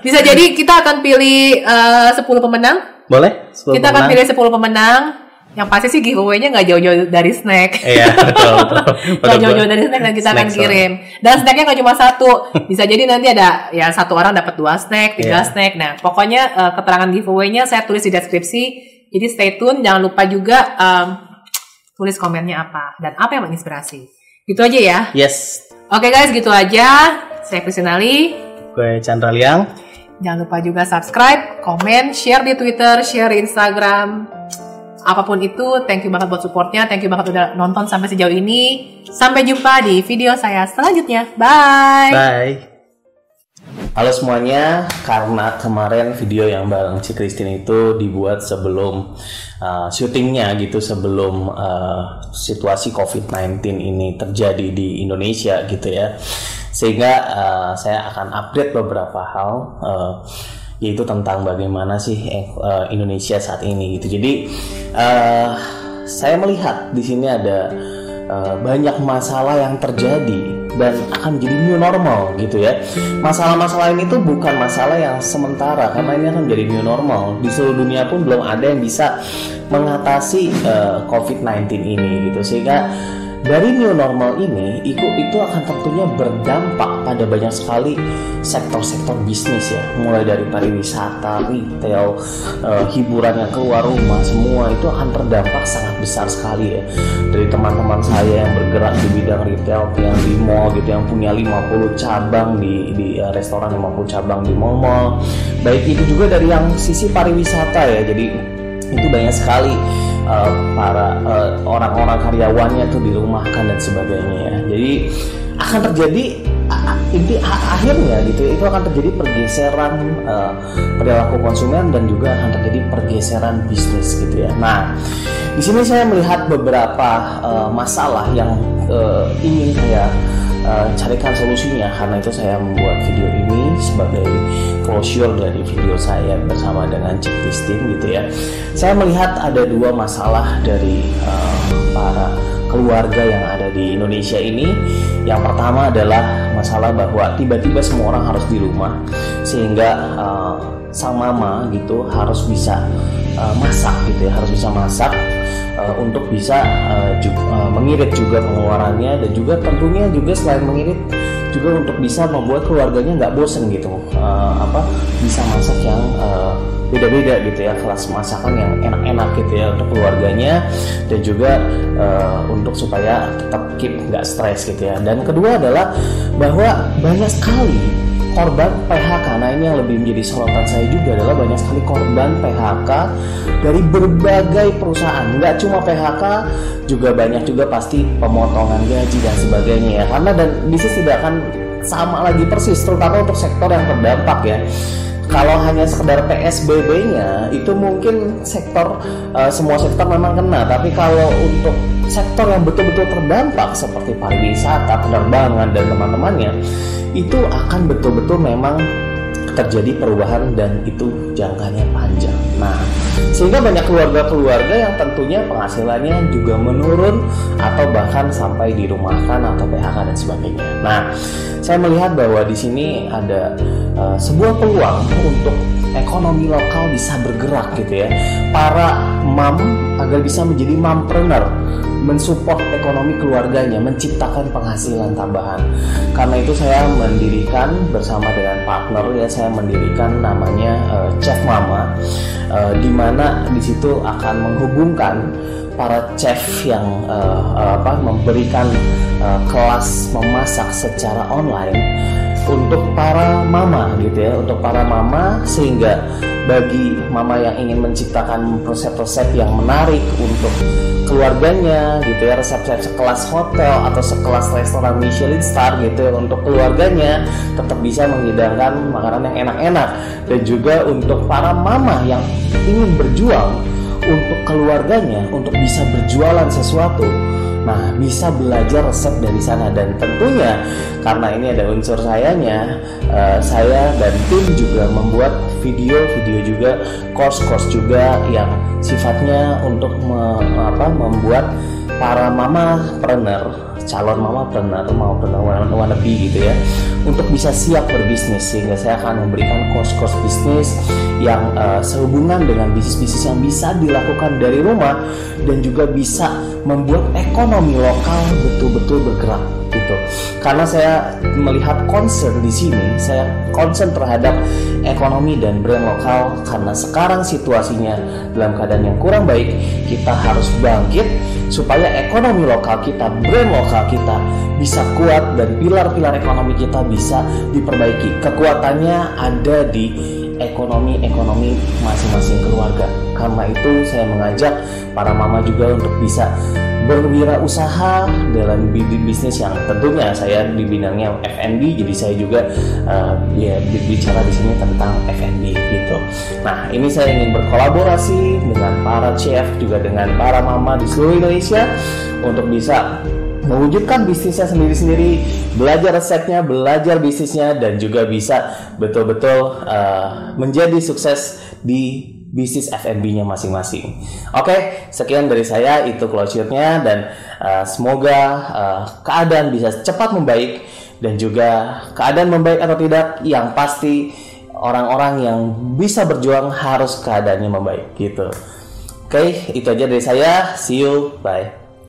Bisa jadi kita akan pilih eh, 10 pemenang. Boleh? 10 Kita akan pemenang? pilih 10 pemenang. Yang pasti sih giveaway-nya nggak jauh-jauh dari snack. Iya betul betul. Nggak Produk jauh-jauh dari snack dan kita akan snack, sorry. kirim. Dan snacknya nggak cuma satu. Bisa jadi nanti ada ya satu orang dapat dua snack, tiga Iya. snack. Nah pokoknya eh, keterangan giveaway-nya saya tulis di deskripsi. Jadi stay tune. Jangan lupa juga em, tulis komennya apa dan apa yang menginspirasi. Gitu aja ya. Yes. Oke guys, gitu aja. Saya Kristinali. Gue Chandra Liang. Jangan lupa juga subscribe, komen, share di Twitter, share di Instagram. Apa pun itu, thank you banget buat supportnya. Thank you banget udah nonton sampai sejauh ini. Sampai jumpa di video saya selanjutnya. Bye. Bye. Halo semuanya, karena kemarin video yang bareng Ci Christine itu dibuat sebelum uh, syutingnya gitu, sebelum uh, situasi COVID-19 ini terjadi di Indonesia gitu ya. Sehingga uh, saya akan update beberapa hal uh, yaitu tentang bagaimana sih uh, Indonesia saat ini gitu. Jadi uh, saya melihat di sini ada uh, banyak masalah yang terjadi dan akan jadi new normal gitu ya. Masalah-masalah ini tuh bukan masalah yang sementara karena ini akan jadi new normal. Di seluruh dunia pun belum ada yang bisa mengatasi uh, COVID-19 ini gitu sehingga dari new normal ini itu itu akan tentunya berdampak pada banyak sekali sektor-sektor bisnis ya. Mulai dari pariwisata, retail, eh, hiburan yang keluar rumah semua itu akan terdampak sangat besar sekali ya. Dari teman-teman saya yang bergerak di bidang retail yang di mall gitu yang punya 50 cabang di di eh, restoran 50 cabang di mall-mall. Baik itu juga dari yang sisi pariwisata ya jadi itu banyak sekali uh, para uh, orang-orang karyawannya tuh dirumahkan dan sebagainya ya. Jadi akan terjadi inti akhirnya gitu itu akan terjadi pergeseran uh, perilaku konsumen dan juga akan terjadi pergeseran bisnis gitu ya. Nah, di sini saya melihat beberapa uh, masalah yang uh, ingin saya uh, carikan solusinya karena itu saya membuat video ini sebagai closure dari video saya bersama dengan Cik Christine gitu ya. Saya melihat ada dua masalah dari uh, para keluarga yang ada di Indonesia ini. Yang pertama adalah masalah bahwa tiba-tiba semua orang harus di rumah sehingga uh, sang mama gitu harus bisa uh, masak gitu ya harus bisa masak untuk bisa uh, ju- uh, mengirit juga pengeluarannya dan juga tentunya juga selain mengirit juga untuk bisa membuat keluarganya nggak bosen gitu. Uh, apa bisa masak yang uh, beda-beda gitu ya kelas masakan yang enak-enak gitu ya untuk keluarganya dan juga uh, untuk supaya tetap keep nggak stres gitu ya. Dan kedua adalah bahwa banyak sekali korban PHK. Nah ini yang lebih menjadi sorotan saya juga adalah banyak sekali korban PHK dari berbagai perusahaan. Nggak cuma PHK, juga banyak juga pasti pemotongan gaji dan sebagainya ya. Karena dan bisnis tidak akan sama lagi persis, terutama untuk sektor yang terdampak ya. Kalau hanya sekedar PSBB-nya itu mungkin sektor eh, semua sektor memang kena, tapi kalau untuk sektor yang betul-betul terdampak seperti pariwisata, penerbangan dan teman-temannya itu akan betul-betul memang terjadi perubahan dan itu jangkanya panjang. Nah, sehingga banyak keluarga-keluarga yang tentunya penghasilannya juga menurun atau bahkan sampai dirumahkan atau PHK dan sebagainya. Nah, saya melihat bahwa di sini ada uh, sebuah peluang untuk ekonomi lokal bisa bergerak gitu ya. Para mam agar bisa menjadi mompreneur mensupport ekonomi keluarganya, menciptakan penghasilan tambahan. Karena itu saya mendirikan bersama dengan partner ya saya mendirikan namanya uh, Chef Mama, uh, di mana di akan menghubungkan para chef yang uh, apa memberikan uh, kelas memasak secara online untuk para mama gitu ya, untuk para mama sehingga bagi mama yang ingin menciptakan resep-resep yang menarik untuk keluarganya gitu ya resep-resep sekelas hotel atau sekelas restoran Michelin star gitu ya untuk keluarganya tetap bisa menghidangkan makanan yang enak-enak. Dan juga untuk para mama yang ingin berjuang untuk keluarganya untuk bisa berjualan sesuatu Nah, bisa belajar resep dari sana. Dan tentunya karena ini ada unsur sayanya, uh, saya dan tim juga membuat video-video juga, course-course juga yang sifatnya untuk me, apa, membuat para mama trainer, calon mama trainer maupun wannabe gitu ya untuk bisa siap berbisnis sehingga saya akan memberikan course-course bisnis yang uh, sehubungan dengan bisnis-bisnis yang bisa dilakukan dari rumah dan juga bisa membuat ekonomi lokal betul-betul bergerak gitu. Karena saya melihat concern di sini, saya concern terhadap ekonomi dan brand lokal karena sekarang situasinya dalam keadaan yang kurang baik, kita harus bangkit supaya ekonomi lokal kita, brand lokal kita bisa kuat dan pilar-pilar ekonomi kita bisa diperbaiki. Kekuatannya ada di ekonomi-ekonomi masing-masing keluarga. Karena itu saya mengajak para mama juga untuk bisa berwirausaha dalam bisnis yang tentunya saya di bidangnya F&B jadi saya juga uh, ya bicara di sini tentang F&B gitu. Nah ini saya ingin berkolaborasi dengan para chef juga dengan para mama di seluruh Indonesia untuk bisa mewujudkan bisnisnya sendiri-sendiri, belajar resepnya, belajar bisnisnya, dan juga bisa betul-betul uh, menjadi sukses di bisnis F&B-nya masing-masing. Oke, sekian dari saya itu closure-nya dan uh, semoga uh, keadaan bisa cepat membaik dan juga keadaan membaik atau tidak yang pasti orang-orang yang bisa berjuang harus keadaannya membaik gitu. Oke, itu aja dari saya. See you. Bye.